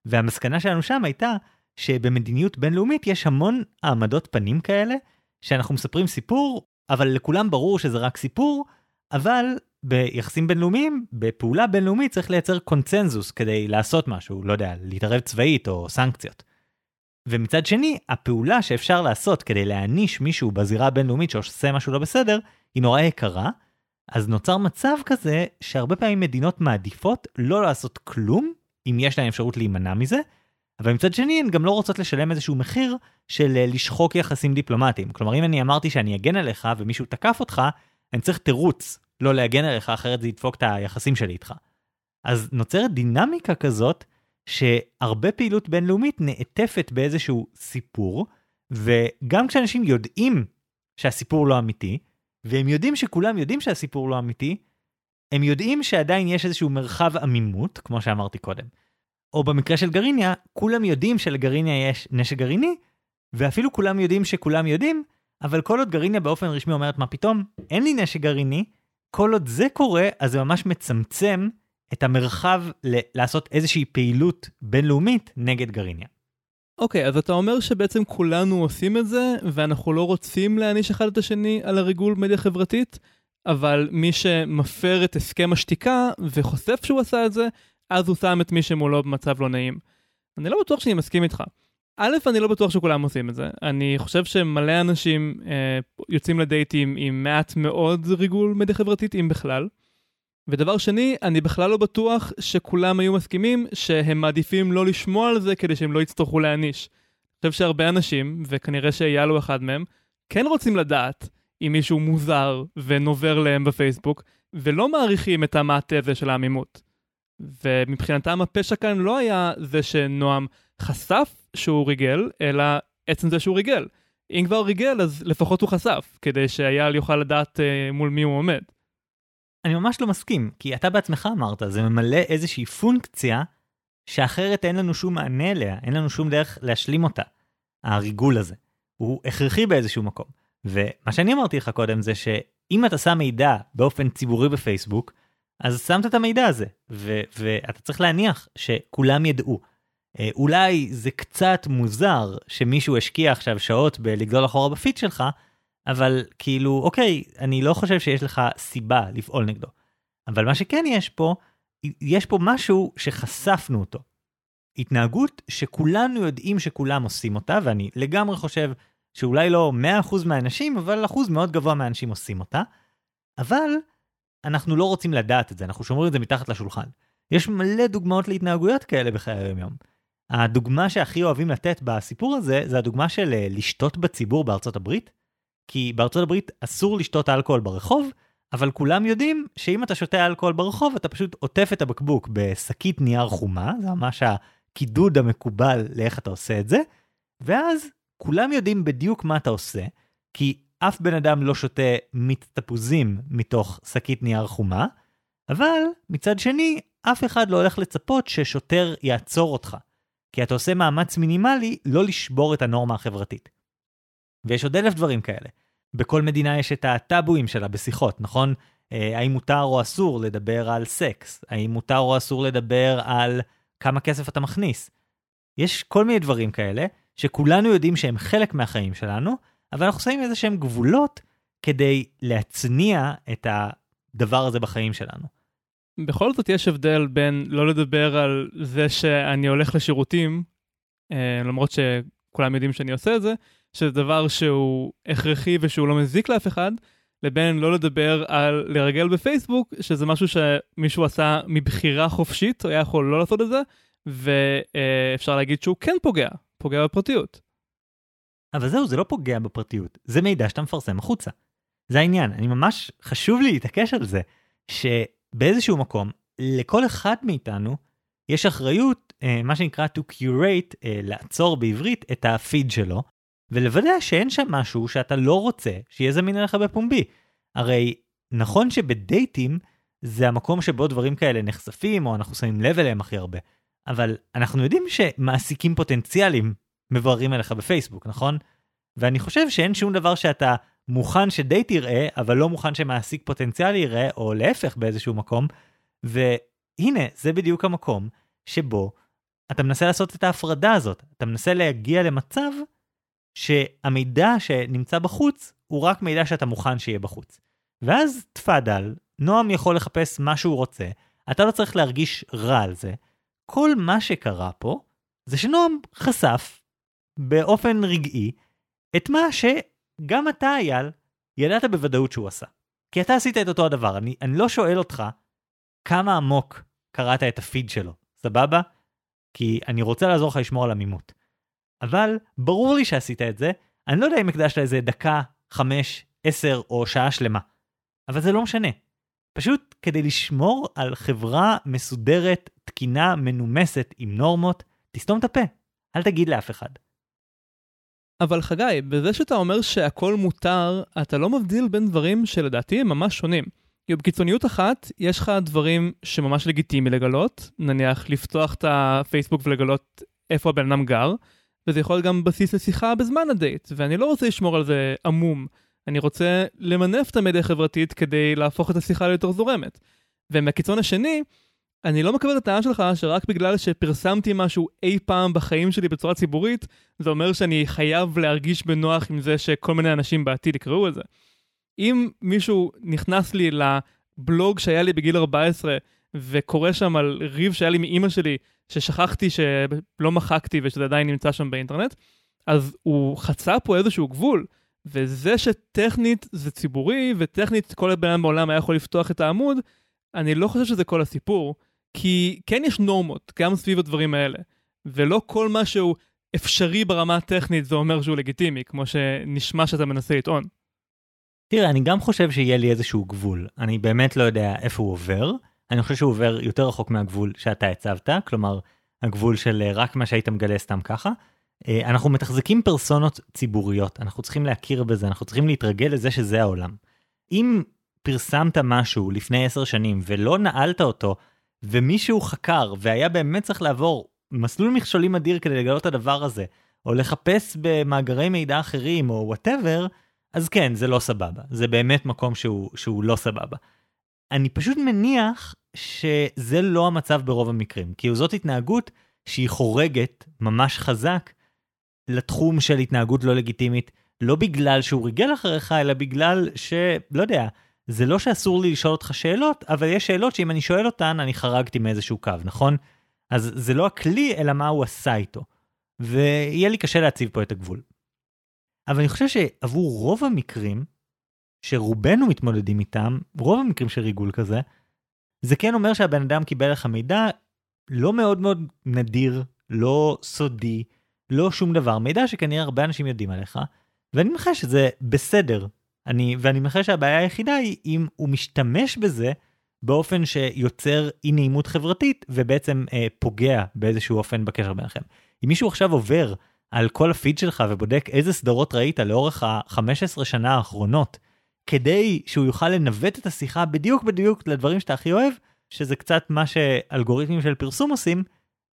והמסקנה שלנו שם הייתה שבמדיניות בינלאומית יש המון העמדות פנים כאלה שאנחנו מספרים סיפור אבל לכולם ברור שזה רק סיפור אבל ביחסים בינלאומיים בפעולה בינלאומית צריך לייצר קונצנזוס כדי לעשות משהו לא יודע להתערב צבאית או סנקציות. ומצד שני, הפעולה שאפשר לעשות כדי להעניש מישהו בזירה הבינלאומית שעושה משהו לא בסדר, היא נורא יקרה, אז נוצר מצב כזה שהרבה פעמים מדינות מעדיפות לא לעשות כלום, אם יש להן אפשרות להימנע מזה, אבל מצד שני הן גם לא רוצות לשלם איזשהו מחיר של אה, לשחוק יחסים דיפלומטיים. כלומר, אם אני אמרתי שאני אגן עליך ומישהו תקף אותך, אני צריך תירוץ לא להגן עליך, אחרת זה ידפוק את היחסים שלי איתך. אז נוצרת דינמיקה כזאת, שהרבה פעילות בינלאומית נעטפת באיזשהו סיפור, וגם כשאנשים יודעים שהסיפור לא אמיתי, והם יודעים שכולם יודעים שהסיפור לא אמיתי, הם יודעים שעדיין יש איזשהו מרחב עמימות, כמו שאמרתי קודם. או במקרה של גרעיניה, כולם יודעים שלגרעיניה יש נשק גרעיני, ואפילו כולם יודעים שכולם יודעים, אבל כל עוד גרעיניה באופן רשמי אומרת מה פתאום, אין לי נשק גרעיני, כל עוד זה קורה, אז זה ממש מצמצם את המרחב ל- לעשות איזושהי פעילות בינלאומית נגד גרעיניה. אוקיי, אז אתה אומר שבעצם כולנו עושים את זה, ואנחנו לא רוצים להעניש אחד את השני על הריגול מדיה חברתית, אבל מי שמפר את הסכם השתיקה וחושף שהוא עשה את זה, אז הוא שם את מי שמולו במצב לא נעים. אני לא בטוח שאני מסכים איתך. א', אני לא בטוח שכולם עושים את זה. אני חושב שמלא אנשים אה, יוצאים לדייטים עם מעט מאוד ריגול מדיה חברתית, אם בכלל. ודבר שני, אני בכלל לא בטוח שכולם היו מסכימים שהם מעדיפים לא לשמוע על זה כדי שהם לא יצטרכו להעניש. אני חושב שהרבה אנשים, וכנראה שאייל הוא אחד מהם, כן רוצים לדעת אם מישהו מוזר ונובר להם בפייסבוק, ולא מעריכים את המעטה הזה של העמימות. ומבחינתם הפשע כאן לא היה זה שנועם חשף שהוא ריגל, אלא עצם זה שהוא ריגל. אם כבר ריגל, אז לפחות הוא חשף, כדי שאייל יוכל לדעת אה, מול מי הוא עומד. אני ממש לא מסכים, כי אתה בעצמך אמרת, זה ממלא איזושהי פונקציה שאחרת אין לנו שום מענה אליה, אין לנו שום דרך להשלים אותה, הריגול הזה. הוא הכרחי באיזשהו מקום. ומה שאני אמרתי לך קודם זה שאם אתה שם מידע באופן ציבורי בפייסבוק, אז שמת את המידע הזה, ו- ואתה צריך להניח שכולם ידעו. אה, אולי זה קצת מוזר שמישהו השקיע עכשיו שעות בלגדול אחורה בפיד שלך, אבל כאילו, אוקיי, אני לא חושב שיש לך סיבה לפעול נגדו. אבל מה שכן יש פה, יש פה משהו שחשפנו אותו. התנהגות שכולנו יודעים שכולם עושים אותה, ואני לגמרי חושב שאולי לא 100% מהאנשים, אבל אחוז מאוד גבוה מהאנשים עושים אותה, אבל אנחנו לא רוצים לדעת את זה, אנחנו שומרים את זה מתחת לשולחן. יש מלא דוגמאות להתנהגויות כאלה בחיי היום-יום. הדוגמה שהכי אוהבים לתת בסיפור הזה, זה הדוגמה של אה, לשתות בציבור בארצות הברית. כי בארצות הברית אסור לשתות אלכוהול ברחוב, אבל כולם יודעים שאם אתה שותה אלכוהול ברחוב, אתה פשוט עוטף את הבקבוק בשקית נייר חומה, זה ממש הקידוד המקובל לאיך אתה עושה את זה, ואז כולם יודעים בדיוק מה אתה עושה, כי אף בן אדם לא שותה מיץ תפוזים מתוך שקית נייר חומה, אבל מצד שני, אף אחד לא הולך לצפות ששוטר יעצור אותך, כי אתה עושה מאמץ מינימלי לא לשבור את הנורמה החברתית. ויש עוד אלף דברים כאלה. בכל מדינה יש את הטאבואים שלה בשיחות, נכון? אה, האם מותר או אסור לדבר על סקס? האם מותר או אסור לדבר על כמה כסף אתה מכניס? יש כל מיני דברים כאלה, שכולנו יודעים שהם חלק מהחיים שלנו, אבל אנחנו שמים איזה שהם גבולות כדי להצניע את הדבר הזה בחיים שלנו. בכל זאת יש הבדל בין לא לדבר על זה שאני הולך לשירותים, אה, למרות שכולם יודעים שאני עושה את זה, שזה דבר שהוא הכרחי ושהוא לא מזיק לאף אחד, לבין לא לדבר על לרגל בפייסבוק, שזה משהו שמישהו עשה מבחירה חופשית, הוא היה יכול לא לעשות את זה, ואפשר להגיד שהוא כן פוגע, פוגע בפרטיות. אבל זהו, זה לא פוגע בפרטיות, זה מידע שאתה מפרסם החוצה. זה העניין, אני ממש, חשוב לי להתעקש על זה, שבאיזשהו מקום, לכל אחד מאיתנו, יש אחריות, אה, מה שנקרא to curate, אה, לעצור בעברית את הפיד שלו, ולוודא שאין שם משהו שאתה לא רוצה שיהיה זמין אליך בפומבי. הרי נכון שבדייטים זה המקום שבו דברים כאלה נחשפים, או אנחנו שמים לב אליהם הכי הרבה, אבל אנחנו יודעים שמעסיקים פוטנציאליים מבררים אליך בפייסבוק, נכון? ואני חושב שאין שום דבר שאתה מוכן שדייט יראה, אבל לא מוכן שמעסיק פוטנציאלי יראה, או להפך באיזשהו מקום. והנה, זה בדיוק המקום שבו אתה מנסה לעשות את ההפרדה הזאת. אתה מנסה להגיע למצב שהמידע שנמצא בחוץ הוא רק מידע שאתה מוכן שיהיה בחוץ. ואז תפאדל, נועם יכול לחפש מה שהוא רוצה, אתה לא צריך להרגיש רע על זה. כל מה שקרה פה זה שנועם חשף באופן רגעי את מה שגם אתה, אייל, ידעת בוודאות שהוא עשה. כי אתה עשית את אותו הדבר, אני, אני לא שואל אותך כמה עמוק קראת את הפיד שלו, סבבה? כי אני רוצה לעזור לך לשמור על עמימות. אבל ברור לי שעשית את זה, אני לא יודע אם הקדשת איזה דקה, חמש, עשר או שעה שלמה. אבל זה לא משנה. פשוט כדי לשמור על חברה מסודרת, תקינה, מנומסת עם נורמות, תסתום את הפה. אל תגיד לאף אחד. אבל חגי, בזה שאתה אומר שהכל מותר, אתה לא מבדיל בין דברים שלדעתי הם ממש שונים. כי בקיצוניות אחת, יש לך דברים שממש לגיטימי לגלות, נניח לפתוח את הפייסבוק ולגלות איפה הבן אדם גר, וזה יכול להיות גם בסיס לשיחה בזמן הדייט, ואני לא רוצה לשמור על זה עמום. אני רוצה למנף את המדיה החברתית כדי להפוך את השיחה ליותר זורמת. ומהקיצון השני, אני לא מקבל את הטענה שלך שרק בגלל שפרסמתי משהו אי פעם בחיים שלי בצורה ציבורית, זה אומר שאני חייב להרגיש בנוח עם זה שכל מיני אנשים בעתיד יקראו את זה. אם מישהו נכנס לי לבלוג שהיה לי בגיל 14 וקורא שם על ריב שהיה לי מאימא שלי, ששכחתי שלא מחקתי ושזה עדיין נמצא שם באינטרנט, אז הוא חצה פה איזשהו גבול. וזה שטכנית זה ציבורי, וטכנית כל הבן אדם בעולם היה יכול לפתוח את העמוד, אני לא חושב שזה כל הסיפור, כי כן יש נורמות, גם סביב הדברים האלה. ולא כל מה שהוא אפשרי ברמה הטכנית זה אומר שהוא לגיטימי, כמו שנשמע שאתה מנסה לטעון. תראה, אני גם חושב שיהיה לי איזשהו גבול. אני באמת לא יודע איפה הוא עובר. אני חושב שהוא עובר יותר רחוק מהגבול שאתה הצבת, כלומר, הגבול של אה, רק מה שהיית מגלה סתם ככה. אה, אנחנו מתחזקים פרסונות ציבוריות, אנחנו צריכים להכיר בזה, אנחנו צריכים להתרגל לזה שזה העולם. אם פרסמת משהו לפני עשר שנים ולא נעלת אותו, ומישהו חקר והיה באמת צריך לעבור מסלול מכשולים אדיר כדי לגלות את הדבר הזה, או לחפש במאגרי מידע אחרים או וואטאבר, אז כן, זה לא סבבה. זה באמת מקום שהוא, שהוא לא סבבה. אני פשוט מניח שזה לא המצב ברוב המקרים, כי זאת התנהגות שהיא חורגת ממש חזק לתחום של התנהגות לא לגיטימית, לא בגלל שהוא ריגל אחריך, אלא בגלל ש... לא יודע, זה לא שאסור לי לשאול אותך שאלות, אבל יש שאלות שאם אני שואל אותן, אני חרגתי מאיזשהו קו, נכון? אז זה לא הכלי, אלא מה הוא עשה איתו. ויהיה לי קשה להציב פה את הגבול. אבל אני חושב שעבור רוב המקרים, שרובנו מתמודדים איתם, רוב המקרים של ריגול כזה, זה כן אומר שהבן אדם קיבל לך מידע לא מאוד מאוד נדיר, לא סודי, לא שום דבר, מידע שכנראה הרבה אנשים יודעים עליך, ואני מנחש שזה בסדר. אני, ואני מנחש שהבעיה היחידה היא אם הוא משתמש בזה באופן שיוצר אי נעימות חברתית ובעצם אה, פוגע באיזשהו אופן בקשר ביניכם. אם מישהו עכשיו עובר על כל הפיד שלך ובודק איזה סדרות ראית לאורך ה-15 שנה האחרונות, כדי שהוא יוכל לנווט את השיחה בדיוק בדיוק לדברים שאתה הכי אוהב, שזה קצת מה שאלגוריתמים של פרסום עושים,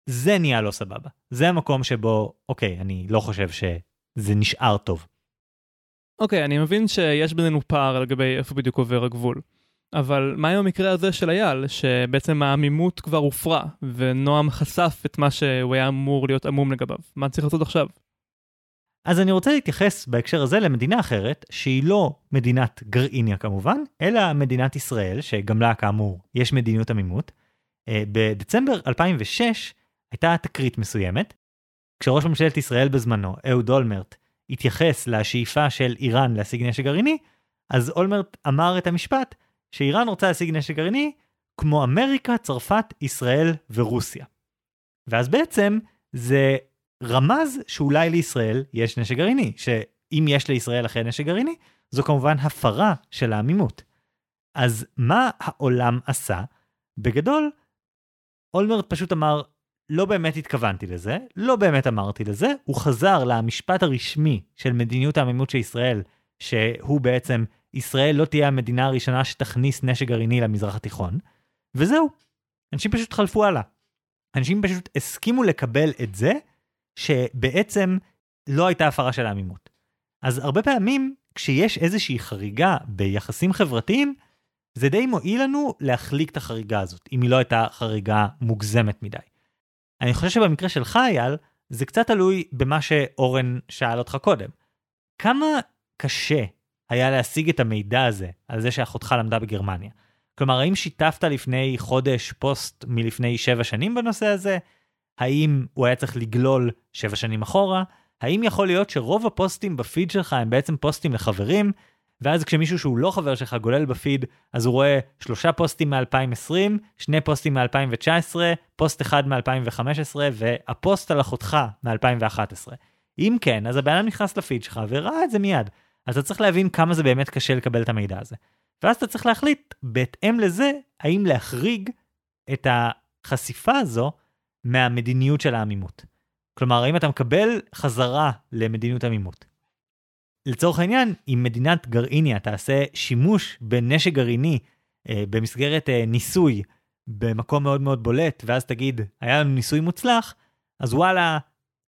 זה נהיה לא סבבה. זה המקום שבו, אוקיי, אני לא חושב שזה נשאר טוב. אוקיי, okay, אני מבין שיש בינינו פער לגבי איפה בדיוק עובר הגבול. אבל מה עם המקרה הזה של אייל, שבעצם העמימות כבר הופרה, ונועם חשף את מה שהוא היה אמור להיות עמום לגביו? מה צריך לעשות עכשיו? אז אני רוצה להתייחס בהקשר הזה למדינה אחרת, שהיא לא מדינת גרעיניה כמובן, אלא מדינת ישראל, שגם לה כאמור יש מדיניות עמימות. אה, בדצמבר 2006 הייתה תקרית מסוימת, כשראש ממשלת ישראל בזמנו, אהוד אולמרט, התייחס לשאיפה של איראן להשיג נשק גרעיני, אז אולמרט אמר את המשפט שאיראן רוצה להשיג נשק גרעיני כמו אמריקה, צרפת, ישראל ורוסיה. ואז בעצם זה רמז שאולי לישראל יש נשק גרעיני, שאם יש לישראל אחרי נשק גרעיני, זו כמובן הפרה של העמימות. אז מה העולם עשה? בגדול, אולמרט פשוט אמר, לא באמת התכוונתי לזה, לא באמת אמרתי לזה, הוא חזר למשפט הרשמי של מדיניות העמימות של ישראל, שהוא בעצם, ישראל לא תהיה המדינה הראשונה שתכניס נשק גרעיני למזרח התיכון, וזהו. אנשים פשוט חלפו הלאה. אנשים פשוט הסכימו לקבל את זה, שבעצם לא הייתה הפרה של העמימות. אז הרבה פעמים, כשיש איזושהי חריגה ביחסים חברתיים, זה די מועיל לנו להחליק את החריגה הזאת, אם היא לא הייתה חריגה מוגזמת מדי. אני חושב שבמקרה שלך, אייל, זה קצת תלוי במה שאורן שאל אותך קודם. כמה קשה היה להשיג את המידע הזה על זה שאחותך למדה בגרמניה? כלומר, האם שיתפת לפני חודש פוסט מלפני שבע שנים בנושא הזה? האם הוא היה צריך לגלול שבע שנים אחורה? האם יכול להיות שרוב הפוסטים בפיד שלך הם בעצם פוסטים לחברים, ואז כשמישהו שהוא לא חבר שלך גולל בפיד, אז הוא רואה שלושה פוסטים מ-2020, שני פוסטים מ-2019, פוסט אחד מ-2015, והפוסט על אחותך מ-2011. אם כן, אז הבן אדם נכנס לפיד שלך וראה את זה מיד. אז אתה צריך להבין כמה זה באמת קשה לקבל את המידע הזה. ואז אתה צריך להחליט, בהתאם לזה, האם להחריג את החשיפה הזו מהמדיניות של העמימות. כלומר, האם אתה מקבל חזרה למדיניות עמימות. לצורך העניין, אם מדינת גרעיניה תעשה שימוש בנשק גרעיני אה, במסגרת אה, ניסוי במקום מאוד מאוד בולט, ואז תגיד, היה לנו ניסוי מוצלח, אז וואלה,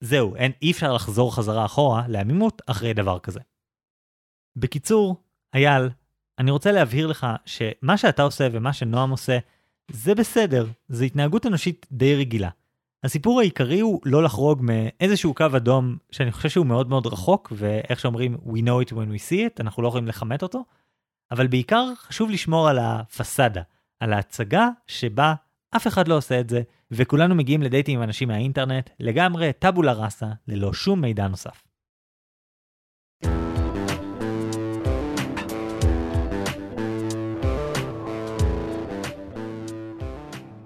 זהו, אין, אי אפשר לחזור חזרה אחורה לעמימות אחרי דבר כזה. בקיצור, אייל, אני רוצה להבהיר לך שמה שאתה עושה ומה שנועם עושה, זה בסדר, זו התנהגות אנושית די רגילה. הסיפור העיקרי הוא לא לחרוג מאיזשהו קו אדום שאני חושב שהוא מאוד מאוד רחוק, ואיך שאומרים we know it when we see it, אנחנו לא יכולים לכמת אותו, אבל בעיקר חשוב לשמור על הפסאדה, על ההצגה שבה אף אחד לא עושה את זה, וכולנו מגיעים לדייטים עם אנשים מהאינטרנט, לגמרי טאבולה ראסה, ללא שום מידע נוסף.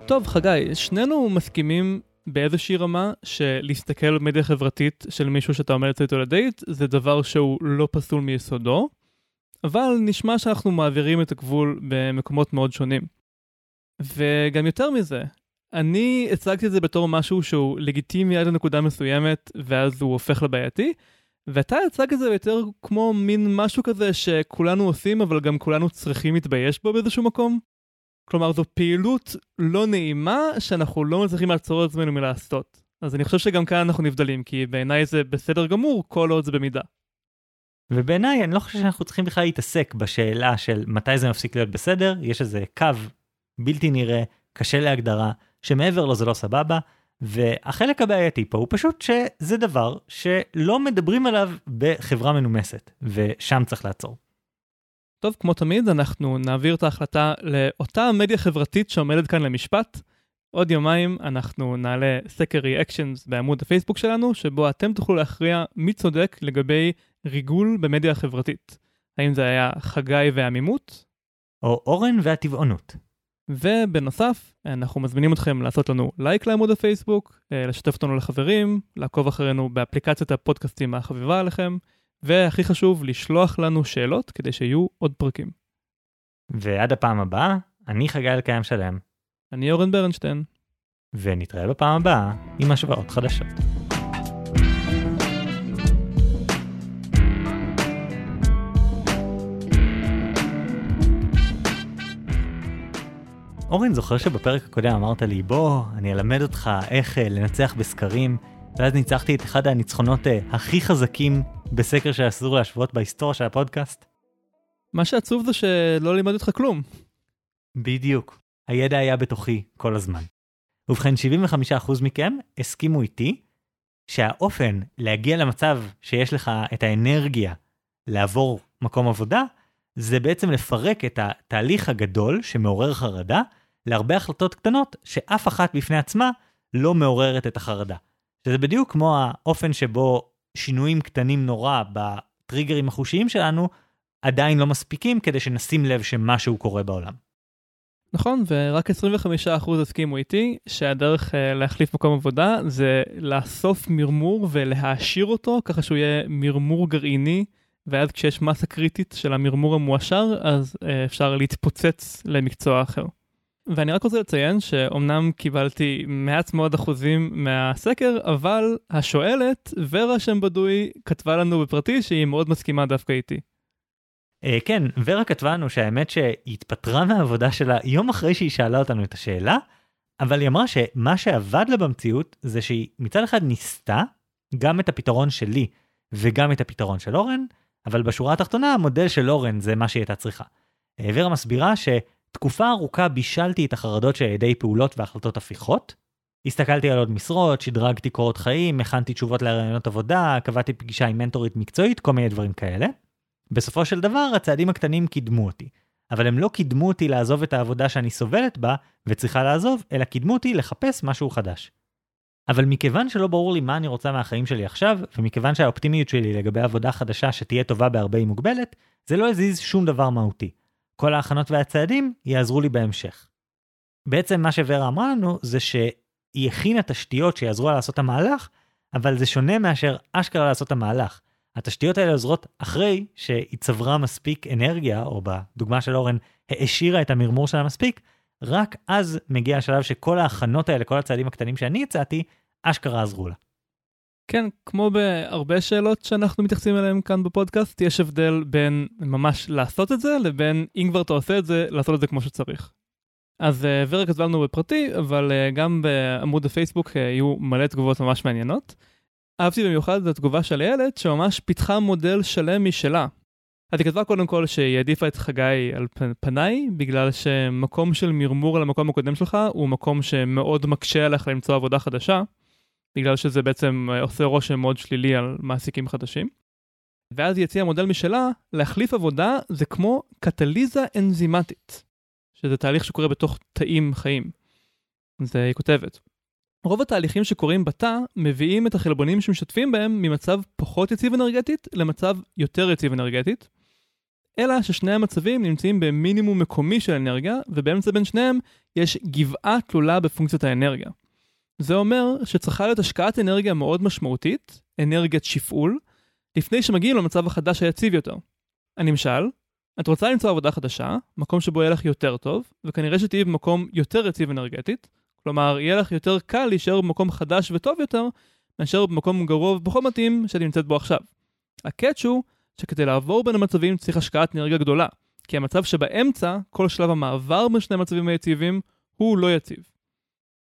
טוב, חגי, שנינו מסכימים באיזושהי רמה שלהסתכל על מדיה חברתית של מישהו שאתה עומד איתו לדייט זה דבר שהוא לא פסול מיסודו, אבל נשמע שאנחנו מעבירים את הגבול במקומות מאוד שונים. וגם יותר מזה, אני הצגתי את זה בתור משהו שהוא לגיטימי עד לנקודה מסוימת ואז הוא הופך לבעייתי, ואתה הצג את זה יותר כמו מין משהו כזה שכולנו עושים אבל גם כולנו צריכים להתבייש בו באיזשהו מקום. כלומר זו פעילות לא נעימה שאנחנו לא מצליחים לעצור את עצמנו מלעשות. אז אני חושב שגם כאן אנחנו נבדלים, כי בעיניי זה בסדר גמור כל עוד זה במידה. ובעיניי אני לא חושב שאנחנו צריכים בכלל להתעסק בשאלה של מתי זה מפסיק להיות בסדר, יש איזה קו בלתי נראה, קשה להגדרה, שמעבר לו זה לא סבבה, והחלק הבעייתי פה הוא פשוט שזה דבר שלא מדברים עליו בחברה מנומסת, ושם צריך לעצור. טוב, כמו תמיד, אנחנו נעביר את ההחלטה לאותה מדיה חברתית שעומדת כאן למשפט. עוד יומיים אנחנו נעלה סקר ריאקשנס בעמוד הפייסבוק שלנו, שבו אתם תוכלו להכריע מי צודק לגבי ריגול במדיה החברתית. האם זה היה חגי והעמימות? או אורן והטבעונות. ובנוסף, אנחנו מזמינים אתכם לעשות לנו לייק לעמוד הפייסבוק, אה, לשתף אותנו לחברים, לעקוב אחרינו באפליקציית הפודקאסטים החביבה עליכם. והכי חשוב, לשלוח לנו שאלות כדי שיהיו עוד פרקים. ועד הפעם הבאה, אני חגי אלקיים שלם. אני אורן ברנשטיין. ונתראה בפעם הבאה עם השוואות חדשות. אורן, זוכר שבפרק הקודם אמרת לי, בוא, אני אלמד אותך איך uh, לנצח בסקרים, ואז ניצחתי את אחד הניצחונות uh, הכי חזקים בסקר שאסור להשוות בהיסטוריה של הפודקאסט? מה שעצוב זה שלא לימד אותך כלום. בדיוק. הידע היה בתוכי כל הזמן. ובכן, 75% מכם הסכימו איתי שהאופן להגיע למצב שיש לך את האנרגיה לעבור מקום עבודה, זה בעצם לפרק את התהליך הגדול שמעורר חרדה להרבה החלטות קטנות שאף אחת בפני עצמה לא מעוררת את החרדה. שזה בדיוק כמו האופן שבו שינויים קטנים נורא בטריגרים החושיים שלנו, עדיין לא מספיקים כדי שנשים לב שמשהו קורה בעולם. נכון, ורק 25% הסכימו איתי שהדרך uh, להחליף מקום עבודה זה לאסוף מרמור ולהעשיר אותו ככה שהוא יהיה מרמור גרעיני, ואז כשיש מסה קריטית של המרמור המועשר, אז uh, אפשר להתפוצץ למקצוע אחר. ואני רק רוצה לציין שאומנם קיבלתי מעט מאוד אחוזים מהסקר, אבל השואלת, ורה שם בדוי, כתבה לנו בפרטי שהיא מאוד מסכימה דווקא איתי. Uh, כן, ורה כתבה לנו שהאמת שהיא התפטרה מהעבודה שלה יום אחרי שהיא שאלה אותנו את השאלה, אבל היא אמרה שמה שעבד לה במציאות זה שהיא מצד אחד ניסתה גם את הפתרון שלי וגם את הפתרון של אורן, אבל בשורה התחתונה המודל של אורן זה מה שהיא הייתה צריכה. Uh, ורה מסבירה ש... תקופה ארוכה בישלתי את החרדות של ידי פעולות והחלטות הפיכות. הסתכלתי על עוד משרות, שדרגתי קורות חיים, הכנתי תשובות לרעיונות עבודה, קבעתי פגישה עם מנטורית מקצועית, כל מיני דברים כאלה. בסופו של דבר, הצעדים הקטנים קידמו אותי. אבל הם לא קידמו אותי לעזוב את העבודה שאני סובלת בה וצריכה לעזוב, אלא קידמו אותי לחפש משהו חדש. אבל מכיוון שלא ברור לי מה אני רוצה מהחיים שלי עכשיו, ומכיוון שהאופטימיות שלי לגבי עבודה חדשה שתהיה טובה בהרבה היא מוגבלת, זה לא הזיז שום דבר מהותי. כל ההכנות והצעדים יעזרו לי בהמשך. בעצם מה שוורה אמרה לנו זה שהיא הכינה תשתיות שיעזרו לה לעשות את המהלך, אבל זה שונה מאשר אשכרה לעשות את המהלך. התשתיות האלה עוזרות אחרי שהיא צברה מספיק אנרגיה, או בדוגמה של אורן, העשירה את המרמור שלה מספיק, רק אז מגיע השלב שכל ההכנות האלה, כל הצעדים הקטנים שאני הצעתי, אשכרה עזרו לה. כן, כמו בהרבה שאלות שאנחנו מתייחסים אליהן כאן בפודקאסט, יש הבדל בין ממש לעשות את זה, לבין אם כבר אתה עושה את זה, לעשות את זה כמו שצריך. אז uh, ורה כתבה לנו בפרטי, אבל uh, גם בעמוד הפייסבוק uh, היו מלא תגובות ממש מעניינות. אהבתי במיוחד את התגובה של הילד, שממש פיתחה מודל שלם משלה. אז היא כתבה קודם כל שהיא העדיפה את חגי על פניי, בגלל שמקום של מרמור על המקום הקודם שלך הוא מקום שמאוד מקשה עליך למצוא עבודה חדשה, בגלל שזה בעצם עושה רושם מאוד שלילי על מעסיקים חדשים. ואז היא הציעה מודל משלה, להחליף עבודה זה כמו קטליזה אנזימטית, שזה תהליך שקורה בתוך תאים חיים. זה היא כותבת. רוב התהליכים שקורים בתא מביאים את החלבונים שמשתפים בהם ממצב פחות יציב אנרגטית למצב יותר יציב אנרגטית, אלא ששני המצבים נמצאים במינימום מקומי של אנרגיה, ובאמצע בין שניהם יש גבעה תלולה בפונקציית האנרגיה. זה אומר שצריכה להיות השקעת אנרגיה מאוד משמעותית, אנרגיית שפעול, לפני שמגיעים למצב החדש היציב יותר. הנמשל, את רוצה למצוא עבודה חדשה, מקום שבו יהיה לך יותר טוב, וכנראה שתהיי במקום יותר יציב אנרגטית, כלומר, יהיה לך יותר קל להישאר במקום חדש וטוב יותר, מאשר במקום גרוע ופחות מתאים שאת נמצאת בו עכשיו. הקאץ' הוא שכדי לעבור בין המצבים צריך השקעת אנרגיה גדולה, כי המצב שבאמצע, כל שלב המעבר בין שני המצבים היציבים, הוא לא יציב.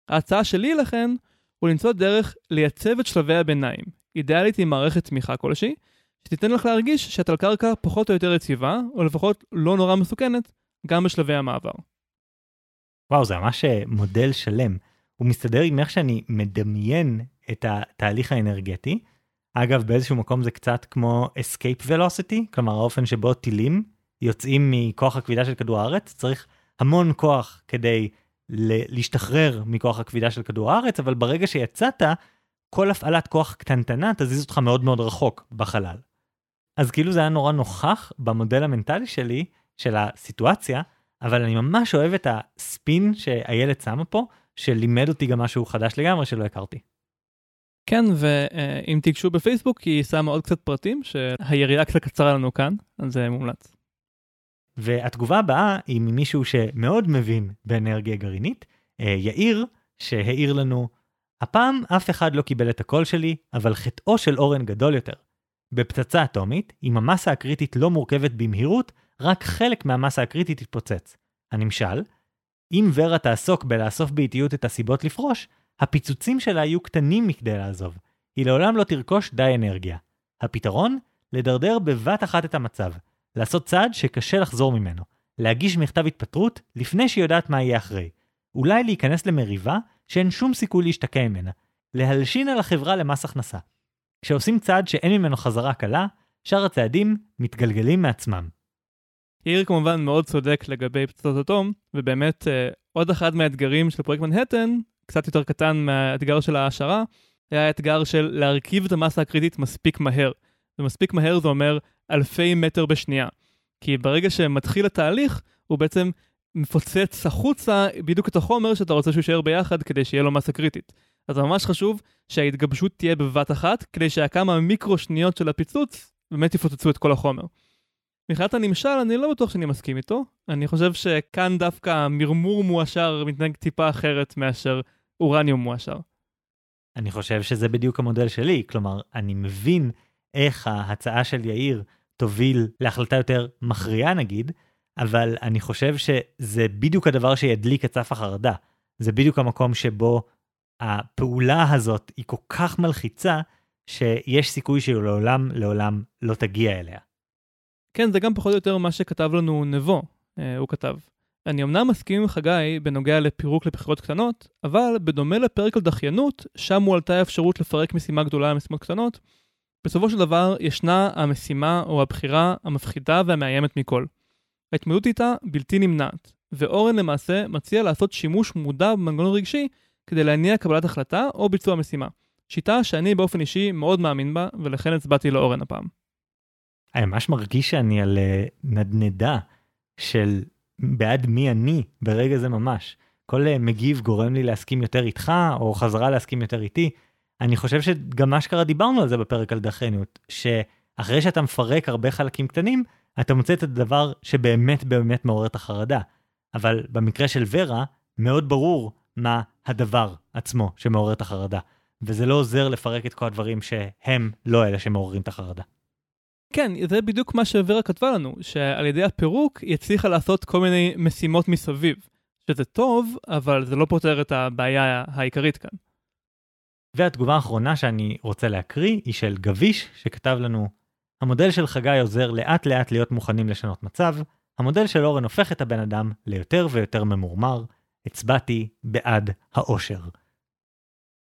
ההצעה שלי לכן, הוא למצוא דרך לייצב את שלבי הביניים, אידיאלית עם מערכת תמיכה כלשהי, שתיתן לך להרגיש שאת על קרקע פחות או יותר יציבה, או לפחות לא נורא מסוכנת, גם בשלבי המעבר. וואו, זה ממש אה, מודל שלם. הוא מסתדר עם איך שאני מדמיין את התהליך האנרגטי. אגב, באיזשהו מקום זה קצת כמו escape velocity, כלומר האופן שבו טילים יוצאים מכוח הכבידה של כדור הארץ, צריך המון כוח כדי להשתחרר מכוח הכבידה של כדור הארץ, אבל ברגע שיצאת, כל הפעלת כוח קטנטנה תזיז אותך מאוד מאוד רחוק בחלל. אז כאילו זה היה נורא נוכח במודל המנטלי שלי, של הסיטואציה, אבל אני ממש אוהב את הספין שאיילת שמה פה, שלימד אותי גם משהו חדש לגמרי שלא הכרתי. כן, ואם תיגשו בפייסבוק, היא שמה עוד קצת פרטים, שהיריעה קצת קצרה לנו כאן, אז זה מומלץ. והתגובה הבאה היא ממישהו שמאוד מבין באנרגיה גרעינית, אה, יאיר, שהעיר לנו, הפעם אף אחד לא קיבל את הקול שלי, אבל חטאו של אורן גדול יותר. בפצצה אטומית, אם המסה הקריטית לא מורכבת במהירות, רק חלק מהמסה הקריטית תתפוצץ. הנמשל, אם ורה תעסוק בלאסוף באיטיות את הסיבות לפרוש, הפיצוצים שלה יהיו קטנים מכדי לעזוב. היא לעולם לא תרכוש די אנרגיה. הפתרון? לדרדר בבת אחת את המצב. לעשות צעד שקשה לחזור ממנו. להגיש מכתב התפטרות לפני שהיא יודעת מה יהיה אחרי. אולי להיכנס למריבה שאין שום סיכוי להשתקע ממנה. להלשין על החברה למס הכנסה. כשעושים צעד שאין ממנו חזרה קלה, שאר הצעדים מתגלגלים מעצמם. יאיר כמובן מאוד צודק לגבי פצצות אטום, ובאמת אה, עוד אחד מהאתגרים של פרויקט מנהטן, קצת יותר קטן מהאתגר של ההעשרה, היה האתגר של להרכיב את המסה הקריטית מספיק מהר. ומספיק מהר זה אומר אלפי מטר בשנייה. כי ברגע שמתחיל התהליך, הוא בעצם מפוצץ החוצה בדיוק את החומר שאתה רוצה שהוא יישאר ביחד כדי שיהיה לו מסה קריטית. אז ממש חשוב שההתגבשות תהיה בבת אחת, כדי שהכמה מיקרו שניות של הפיצוץ באמת יפוצצו את כל החומר. מבחינת הנמשל, אני לא בטוח שאני מסכים איתו. אני חושב שכאן דווקא מרמור מואשר מתנהג טיפה אחרת מאשר אורניום מואשר. אני חושב שזה בדיוק המודל שלי, כלומר, אני מבין איך ההצעה של יאיר תוביל להחלטה יותר מכריעה נגיד, אבל אני חושב שזה בדיוק הדבר שידליק את סף החרדה. זה בדיוק המקום שבו הפעולה הזאת היא כל כך מלחיצה, שיש סיכוי שהיא לעולם לעולם לא תגיע אליה. כן, זה גם פחות או יותר מה שכתב לנו נבו, אה, הוא כתב. אני אמנם מסכים עם חגי בנוגע לפירוק לבחירות קטנות, אבל בדומה לפרק על דחיינות, שם הועלתה האפשרות לפרק משימה גדולה למשימות קטנות, בסופו של דבר ישנה המשימה או הבחירה המפחידה והמאיימת מכל. ההתמודדות איתה בלתי נמנעת, ואורן למעשה מציע לעשות שימוש מודע במנגנון רגשי כדי להניע קבלת החלטה או ביצוע משימה. שיטה שאני באופן אישי מאוד מאמין בה, ולכן הצבעתי לאורן הפעם. אני ממש מרגיש שאני על אה, נדנדה של בעד מי אני ברגע זה ממש. כל אה, מגיב גורם לי להסכים יותר איתך, או חזרה להסכים יותר איתי. אני חושב שגם מה שקרה דיברנו על זה בפרק על דחיינות, שאחרי שאתה מפרק הרבה חלקים קטנים, אתה מוצא את הדבר שבאמת באמת מעורר את החרדה. אבל במקרה של ורה, מאוד ברור מה הדבר עצמו שמעורר את החרדה. וזה לא עוזר לפרק את כל הדברים שהם לא אלה שמעוררים את החרדה. כן, זה בדיוק מה שוורה כתבה לנו, שעל ידי הפירוק היא הצליחה לעשות כל מיני משימות מסביב. שזה טוב, אבל זה לא פותר את הבעיה העיקרית כאן. והתגובה האחרונה שאני רוצה להקריא היא של גביש, שכתב לנו, המודל של חגי עוזר לאט לאט להיות מוכנים לשנות מצב, המודל של אורן הופך את הבן אדם ליותר ויותר ממורמר, הצבעתי בעד האושר.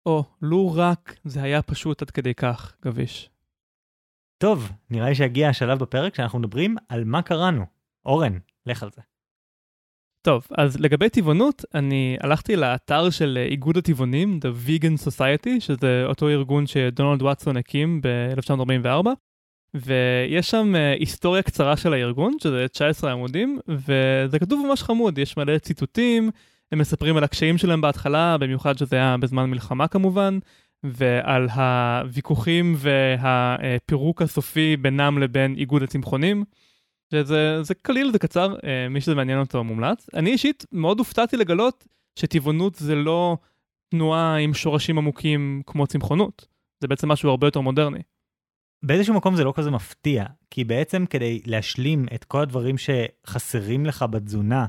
או, לו רק זה היה פשוט עד כדי כך, גביש. טוב, נראה לי שהגיע השלב בפרק שאנחנו מדברים על מה קראנו. אורן, לך על זה. טוב, אז לגבי טבעונות, אני הלכתי לאתר של איגוד הטבעונים, The Vegan Society, שזה אותו ארגון שדונלד וואטסון הקים ב-1944, ויש שם uh, היסטוריה קצרה של הארגון, שזה 19 עמודים, וזה כתוב ממש חמוד, יש מלא ציטוטים, הם מספרים על הקשיים שלהם בהתחלה, במיוחד שזה היה בזמן מלחמה כמובן, ועל הוויכוחים והפירוק הסופי בינם לבין איגוד הצמחונים. שזה קליל, זה קצר, אה, מי שזה מעניין אותו מומלץ. אני אישית מאוד הופתעתי לגלות שטבעונות זה לא תנועה עם שורשים עמוקים כמו צמחונות, זה בעצם משהו הרבה יותר מודרני. באיזשהו מקום זה לא כזה מפתיע, כי בעצם כדי להשלים את כל הדברים שחסרים לך בתזונה,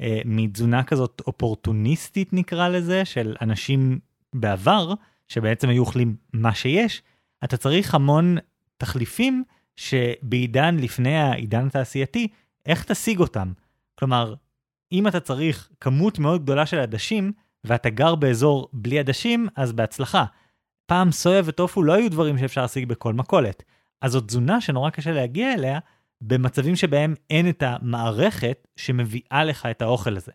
אה, מתזונה כזאת אופורטוניסטית נקרא לזה, של אנשים בעבר, שבעצם היו אוכלים מה שיש, אתה צריך המון תחליפים שבעידן לפני העידן התעשייתי, איך תשיג אותם? כלומר, אם אתה צריך כמות מאוד גדולה של עדשים, ואתה גר באזור בלי עדשים, אז בהצלחה. פעם סויה וטופו לא היו דברים שאפשר להשיג בכל מכולת. אז זו תזונה שנורא קשה להגיע אליה במצבים שבהם אין את המערכת שמביאה לך את האוכל הזה.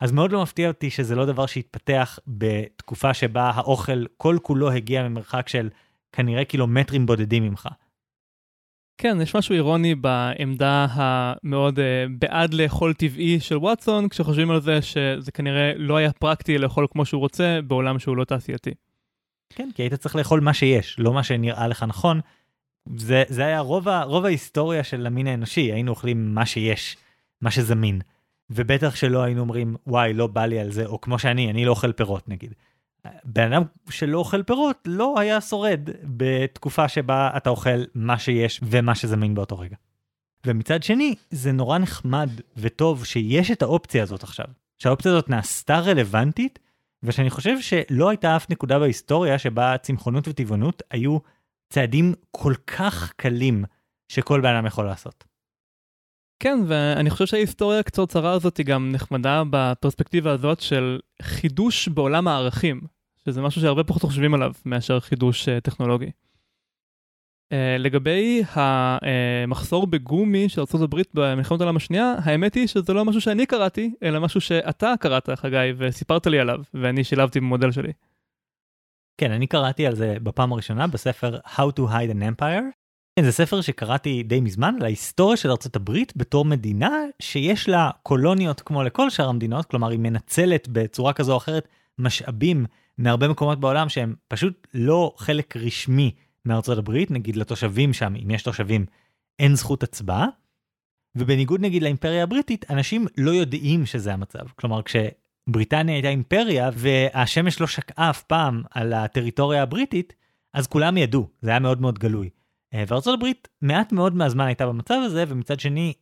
אז מאוד לא מפתיע אותי שזה לא דבר שהתפתח בתקופה שבה האוכל כל כולו הגיע ממרחק של כנראה קילומטרים בודדים ממך. כן, יש משהו אירוני בעמדה המאוד uh, בעד לאכול טבעי של וואטסון, כשחושבים על זה שזה כנראה לא היה פרקטי לאכול כמו שהוא רוצה בעולם שהוא לא תעשייתי. כן, כי היית צריך לאכול מה שיש, לא מה שנראה לך נכון. זה, זה היה רוב, ה, רוב ההיסטוריה של המין האנושי, היינו אוכלים מה שיש, מה שזמין. ובטח שלא היינו אומרים, וואי, לא בא לי על זה, או כמו שאני, אני לא אוכל פירות נגיד. בן אדם שלא אוכל פירות לא היה שורד בתקופה שבה אתה אוכל מה שיש ומה שזמין באותו רגע. ומצד שני, זה נורא נחמד וטוב שיש את האופציה הזאת עכשיו. שהאופציה הזאת נעשתה רלוונטית, ושאני חושב שלא הייתה אף נקודה בהיסטוריה שבה צמחונות וטבעונות היו צעדים כל כך קלים שכל בן אדם יכול לעשות. כן, ואני חושב שההיסטוריה הקצרצרה הזאת היא גם נחמדה בפרספקטיבה הזאת של חידוש בעולם הערכים, שזה משהו שהרבה פחות חושבים עליו מאשר חידוש uh, טכנולוגי. Uh, לגבי המחסור בגומי של ארה"ב במלחמת העולם השנייה, האמת היא שזה לא משהו שאני קראתי, אלא משהו שאתה קראת, חגי, וסיפרת לי עליו, ואני שילבתי במודל שלי. כן, אני קראתי על זה בפעם הראשונה בספר How to Hide an Empire, כן, זה ספר שקראתי די מזמן על ההיסטוריה של ארצות הברית בתור מדינה שיש לה קולוניות כמו לכל שאר המדינות, כלומר היא מנצלת בצורה כזו או אחרת משאבים מהרבה מקומות בעולם שהם פשוט לא חלק רשמי מארצות הברית, נגיד לתושבים שם, אם יש תושבים, אין זכות הצבעה. ובניגוד נגיד לאימפריה הבריטית, אנשים לא יודעים שזה המצב. כלומר, כשבריטניה הייתה אימפריה והשמש לא שקעה אף פעם על הטריטוריה הבריטית, אז כולם ידעו, זה היה מאוד מאוד גלוי. אה, וארצות הברית מעט מאוד מהזמן הייתה במצב הזה, ומצד שני,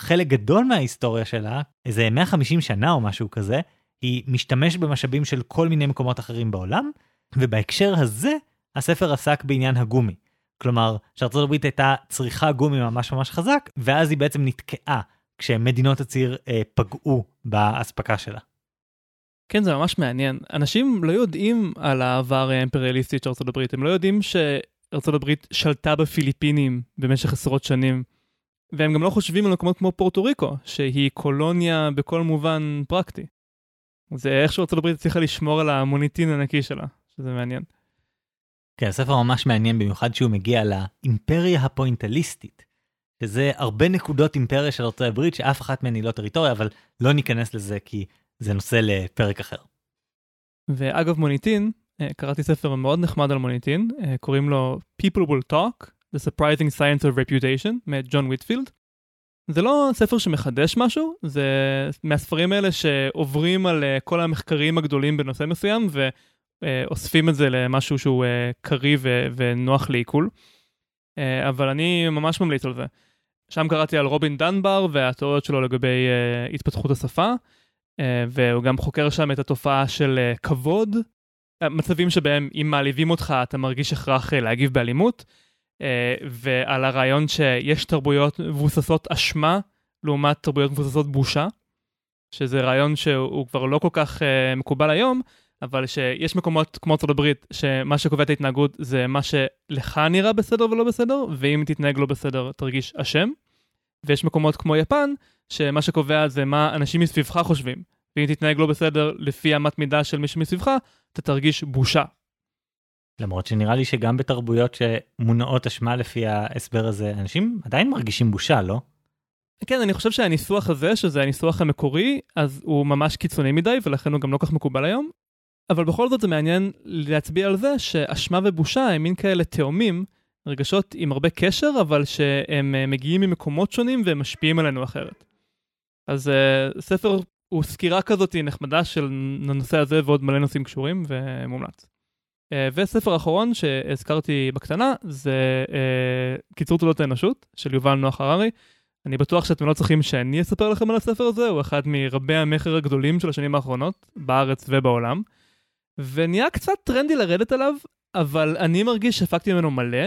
חלק גדול מההיסטוריה שלה, איזה 150 שנה או משהו כזה, היא משתמשת במשאבים של כל מיני מקומות אחרים בעולם, ובהקשר הזה, הספר עסק בעניין הגומי. כלומר, שארצות הברית הייתה צריכה גומי ממש ממש חזק, ואז היא בעצם נתקעה כשמדינות הציר אה, פגעו באספקה שלה. כן, זה ממש מעניין. אנשים לא יודעים על העבר האימפריאליסטי של ארצות הברית, הם לא יודעים ש... ארה"ב שלטה בפיליפינים במשך עשרות שנים, והם גם לא חושבים על מקומות כמו פורטו ריקו, שהיא קולוניה בכל מובן פרקטי. זה איכשהו ארה"ב הצליחה לשמור על המוניטין הנקי שלה, שזה מעניין. כן, הספר ממש מעניין במיוחד שהוא מגיע לאימפריה הפוינטליסטית, שזה הרבה נקודות אימפריה של ארה"ב שאף אחת מהן היא לא טריטוריה, אבל לא ניכנס לזה כי זה נושא לפרק אחר. ואגב מוניטין, קראתי ספר מאוד נחמד על מוניטין, אה, קוראים לו People will talk, The Surprising Science of Reputation, מאת ג'ון ויטפילד. זה לא ספר שמחדש משהו, זה מהספרים האלה שעוברים על אה, כל המחקרים הגדולים בנושא מסוים ואוספים את זה למשהו שהוא קריא ונוח לעיכול. אבל אני ממש ממליץ על זה. שם קראתי על רובין דנבר והתיאוריות שלו לגבי התפתחות השפה, והוא גם חוקר שם את התופעה של כבוד מצבים שבהם אם מעליבים אותך אתה מרגיש הכרח אה, להגיב באלימות. ועל הרעיון שיש תרבויות מבוססות אשמה לעומת תרבויות מבוססות בושה, שזה רעיון שהוא כבר לא כל כך מקובל היום, אבל שיש מקומות כמו ארצות הברית, שמה שקובע את ההתנהגות זה מה שלך נראה בסדר ולא בסדר, ואם תתנהג לא בסדר תרגיש אשם. ויש מקומות כמו יפן, שמה שקובע זה מה אנשים מסביבך חושבים. ואם תתנהג לא בסדר לפי אמת מידה של מי שמסביבך, אתה תרגיש בושה. למרות שנראה לי שגם בתרבויות שמונעות אשמה לפי ההסבר הזה, אנשים עדיין מרגישים בושה, לא? כן, אני חושב שהניסוח הזה, שזה הניסוח המקורי, אז הוא ממש קיצוני מדי, ולכן הוא גם לא כך מקובל היום. אבל בכל זאת זה מעניין להצביע על זה שאשמה ובושה הם מין כאלה תאומים, רגשות עם הרבה קשר, אבל שהם אה, מגיעים ממקומות שונים והם משפיעים עלינו אחרת. אז uh, ספר הוא סקירה כזאת נחמדה של הנושא הזה ועוד מלא נושאים קשורים ומומלץ. Uh, וספר אחרון שהזכרתי בקטנה זה uh, קיצור תולדות האנושות של יובל נוח הררי. אני בטוח שאתם לא צריכים שאני אספר לכם על הספר הזה, הוא אחד מרבי המכר הגדולים של השנים האחרונות, בארץ ובעולם. ונהיה קצת טרנדי לרדת עליו, אבל אני מרגיש שהפקתי ממנו מלא.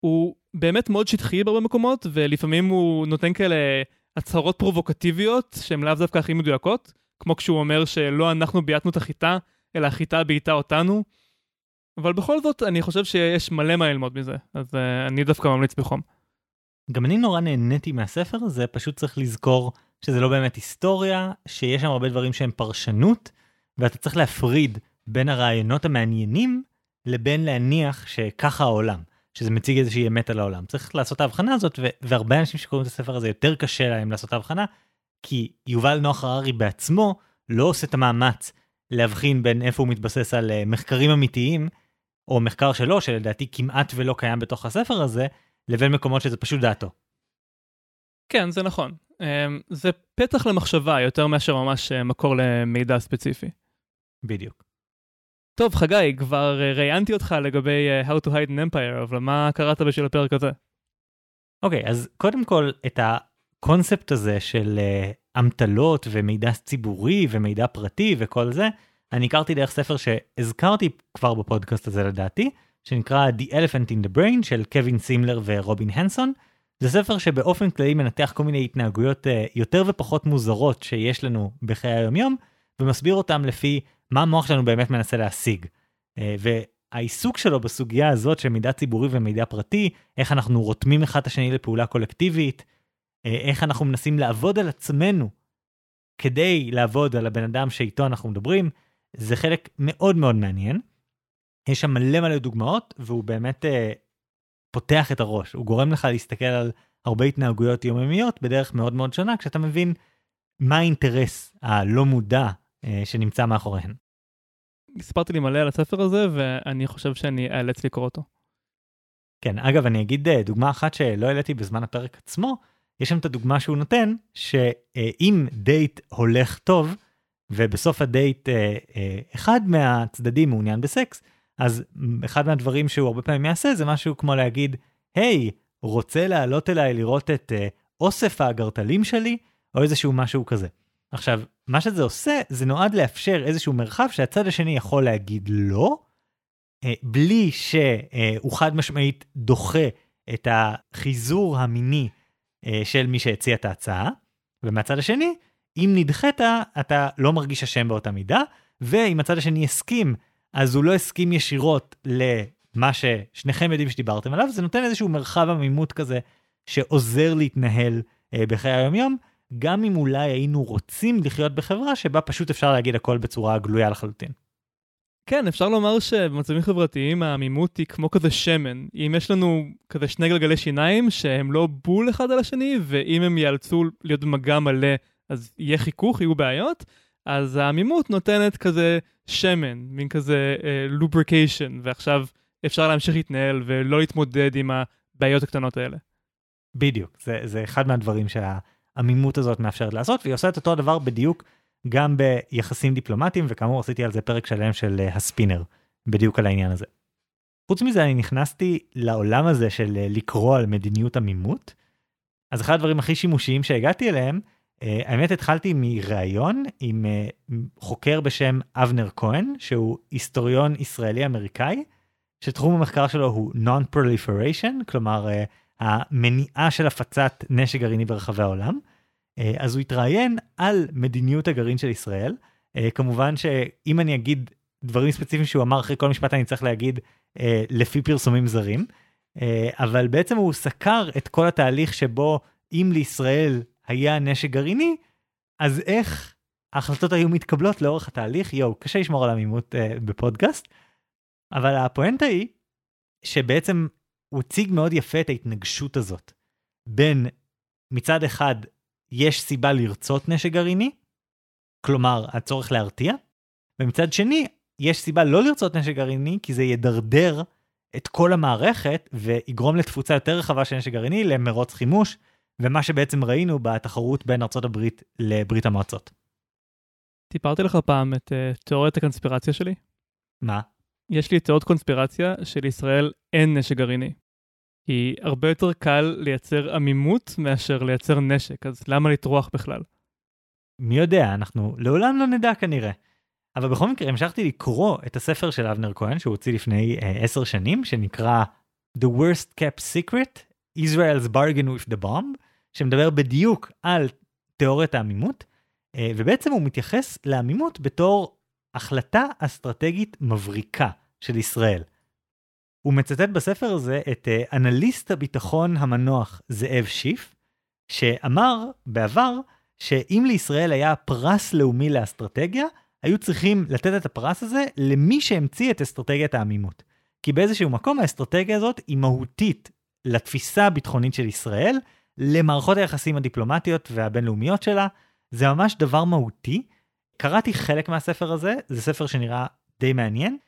הוא באמת מאוד שטחי בהרבה מקומות, ולפעמים הוא נותן כאלה הצהרות פרובוקטיביות שהן לאו דווקא הכי מדויקות, כמו כשהוא אומר שלא אנחנו בייתנו את החיטה, אלא החיטה בייתה אותנו. אבל בכל זאת, אני חושב שיש מלא מה ללמוד מזה, אז uh, אני דווקא ממליץ בחום. גם אני נורא נהניתי מהספר הזה, פשוט צריך לזכור שזה לא באמת היסטוריה, שיש שם הרבה דברים שהם פרשנות, ואתה צריך להפריד בין הרעיונות המעניינים לבין להניח שככה העולם, שזה מציג איזושהי אמת על העולם. צריך לעשות את ההבחנה הזאת, ו- והרבה אנשים שקוראים את הספר הזה יותר קשה להם לעשות את ההבחנה, כי יובל נוח הררי בעצמו לא עושה את המאמץ להבחין בין איפה הוא מתבסס על uh, מחקרים אמיתיים, או מחקר שלו, שלדעתי כמעט ולא קיים בתוך הספר הזה, לבין מקומות שזה פשוט דעתו. כן, זה נכון. Um, זה פתח למחשבה יותר מאשר ממש uh, מקור למידע ספציפי. בדיוק. טוב, חגי, כבר אה, ראיינתי אותך לגבי uh, How to Hide an Empire, אבל מה קראת בשביל הפרק הזה? אוקיי, okay, אז קודם כל, את הקונספט הזה של uh, אמתלות ומידע ציבורי ומידע פרטי וכל זה, אני הכרתי דרך ספר שהזכרתי כבר בפודקאסט הזה לדעתי, שנקרא The Elephant in the Brain של קווין סימלר ורובין הנסון. זה ספר שבאופן כללי מנתח כל מיני התנהגויות uh, יותר ופחות מוזרות שיש לנו בחיי היומיום, ומסביר אותם לפי מה המוח שלנו באמת מנסה להשיג. אה, והעיסוק שלו בסוגיה הזאת של מידע ציבורי ומידע פרטי, איך אנחנו רותמים אחד את השני לפעולה קולקטיבית, אה, איך אנחנו מנסים לעבוד על עצמנו כדי לעבוד על הבן אדם שאיתו אנחנו מדברים, זה חלק מאוד מאוד מעניין. יש שם מלא מלא דוגמאות, והוא באמת אה, פותח את הראש, הוא גורם לך להסתכל על הרבה התנהגויות יומיומיות בדרך מאוד מאוד שונה, כשאתה מבין מה האינטרס הלא מודע אה, שנמצא מאחוריהן. סיפרתי לי מלא על הספר הזה ואני חושב שאני אאלץ לקרוא אותו. כן, אגב, אני אגיד אה, דוגמה אחת שלא העליתי בזמן הפרק עצמו, יש שם את הדוגמה שהוא נותן, שאם דייט הולך טוב, ובסוף הדייט אה, אחד מהצדדים מעוניין בסקס, אז אחד מהדברים שהוא הרבה פעמים יעשה זה משהו כמו להגיד, היי, hey, רוצה לעלות אליי לראות את אוסף האגרטלים שלי, או איזשהו משהו כזה. עכשיו, מה שזה עושה, זה נועד לאפשר איזשהו מרחב שהצד השני יכול להגיד לא, אה, בלי שהוא חד משמעית דוחה את החיזור המיני אה, של מי שהציע את ההצעה, ומהצד השני, אם נדחית, אתה לא מרגיש אשם באותה מידה, ואם הצד השני הסכים, אז הוא לא הסכים ישירות למה ששניכם יודעים שדיברתם עליו, זה נותן איזשהו מרחב עמימות כזה שעוזר להתנהל אה, בחיי היום-יום, גם אם אולי היינו רוצים לחיות בחברה שבה פשוט אפשר להגיד הכל בצורה גלויה לחלוטין. כן, אפשר לומר שבמצבים חברתיים העמימות היא כמו כזה שמן. אם יש לנו כזה שני גלגלי שיניים שהם לא בול אחד על השני, ואם הם ייאלצו להיות במגע מלא אז יהיה חיכוך, יהיו בעיות, אז העמימות נותנת כזה שמן, מין כזה lubrication, uh, ועכשיו אפשר להמשיך להתנהל ולא להתמודד עם הבעיות הקטנות האלה. בדיוק, זה, זה אחד מהדברים שה... העמימות הזאת מאפשרת לעשות, והיא עושה את אותו הדבר בדיוק גם ביחסים דיפלומטיים, וכאמור עשיתי על זה פרק שלם של uh, הספינר, בדיוק על העניין הזה. חוץ מזה אני נכנסתי לעולם הזה של uh, לקרוא על מדיניות עמימות, אז אחד הדברים הכי שימושיים שהגעתי אליהם, uh, האמת התחלתי מראיון עם חוקר בשם אבנר כהן, שהוא היסטוריון ישראלי אמריקאי, שתחום המחקר שלו הוא Non-Proliferation, כלומר המניעה של הפצת נשק גרעיני ברחבי העולם. Uh, אז הוא התראיין על מדיניות הגרעין של ישראל. Uh, כמובן שאם אני אגיד דברים ספציפיים שהוא אמר אחרי כל משפט אני צריך להגיד uh, לפי פרסומים זרים. אבל בעצם הוא סקר את כל התהליך שבו אם לישראל היה נשק גרעיני, אז איך ההחלטות היו מתקבלות לאורך התהליך, יואו, קשה לשמור על עמימות בפודקאסט, אבל הפואנטה היא שבעצם הוא הציג מאוד יפה את ההתנגשות הזאת בין מצד אחד יש סיבה לרצות נשק גרעיני, כלומר הצורך להרתיע, ומצד שני יש סיבה לא לרצות נשק גרעיני כי זה ידרדר את כל המערכת ויגרום לתפוצה יותר רחבה של נשק גרעיני למרוץ חימוש, ומה שבעצם ראינו בתחרות בין ארצות הברית לברית המועצות. סיפרתי לך פעם את uh, תיאוריית הקונספירציה שלי? מה? יש לי תיאוריות קונספירציה שלישראל אין נשק גרעיני. כי הרבה יותר קל לייצר עמימות מאשר לייצר נשק, אז למה לטרוח בכלל? מי יודע, אנחנו לעולם לא נדע כנראה. אבל בכל מקרה המשכתי לקרוא את הספר של אבנר כהן שהוא הוציא לפני uh, עשר שנים, שנקרא The Worst Kept Secret, Israel's Bargain with the Bomb, שמדבר בדיוק על תיאוריית העמימות, uh, ובעצם הוא מתייחס לעמימות בתור החלטה אסטרטגית מבריקה של ישראל. הוא מצטט בספר הזה את uh, אנליסט הביטחון המנוח זאב שיף, שאמר בעבר שאם לישראל היה פרס לאומי לאסטרטגיה, היו צריכים לתת את הפרס הזה למי שהמציא את אסטרטגיית העמימות. כי באיזשהו מקום האסטרטגיה הזאת היא מהותית לתפיסה הביטחונית של ישראל, למערכות היחסים הדיפלומטיות והבינלאומיות שלה, זה ממש דבר מהותי. קראתי חלק מהספר הזה, זה ספר שנראה די מעניין,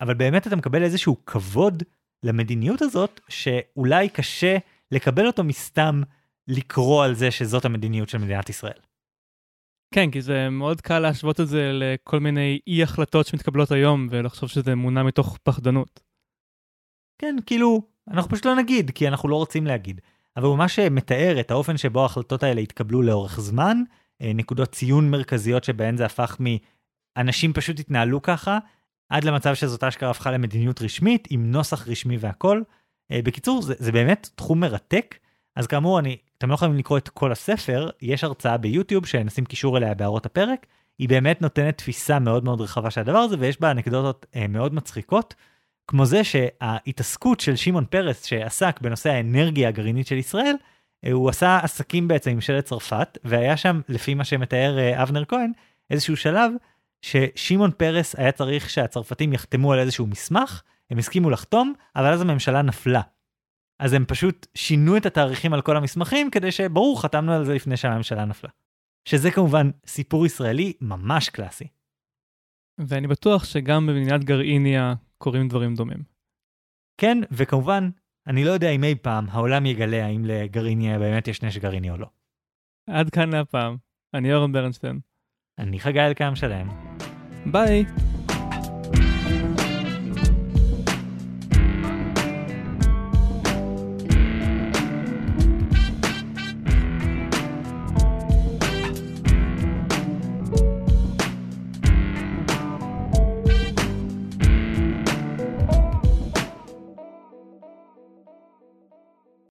אבל באמת אתה מקבל איזשהו כבוד למדיניות הזאת, שאולי קשה לקבל אותו מסתם לקרוא על זה שזאת המדיניות של מדינת ישראל. כן, כי זה מאוד קל להשוות את זה לכל מיני אי החלטות שמתקבלות היום, ולחשוב שזה מונע מתוך פחדנות. כן, כאילו, אנחנו פשוט לא נגיד, כי אנחנו לא רוצים להגיד. אבל הוא ממש מתאר את האופן שבו ההחלטות האלה התקבלו לאורך זמן, אה, נקודות ציון מרכזיות שבהן זה הפך מאנשים פשוט התנהלו ככה, עד למצב שזאת אשכרה הפכה למדיניות רשמית, עם נוסח רשמי והכל. אה, בקיצור, זה, זה באמת תחום מרתק. אז כאמור, אני, אתם לא יכולים לקרוא את כל הספר, יש הרצאה ביוטיוב שנשים קישור אליה בהערות הפרק. היא באמת נותנת תפיסה מאוד מאוד רחבה של הדבר הזה, ויש בה אנקדוטות אה, מאוד מצחיקות, כמו זה שההתעסקות של שמעון פרס שעסק בנושא האנרגיה הגרעינית של ישראל, אה, הוא עשה עסקים בעצם עם שלט צרפת, והיה שם, לפי מה שמתאר אבנר כהן, איזשהו שלב ששמעון פרס היה צריך שהצרפתים יחתמו על איזשהו מסמך, הם הסכימו לחתום, אבל אז הממשלה נפלה. אז הם פשוט שינו את התאריכים על כל המסמכים כדי שברור חתמנו על זה לפני שהממשלה נפלה. שזה כמובן סיפור ישראלי ממש קלאסי. ואני בטוח שגם במדינת גרעיניה קורים דברים דומים. כן, וכמובן, אני לא יודע אם אי פעם העולם יגלה האם לגרעיניה באמת יש נשק גרעיני או לא. עד כאן להפעם. אני אורן ברנשטיין. אני חגי אלקיים שלם. ביי!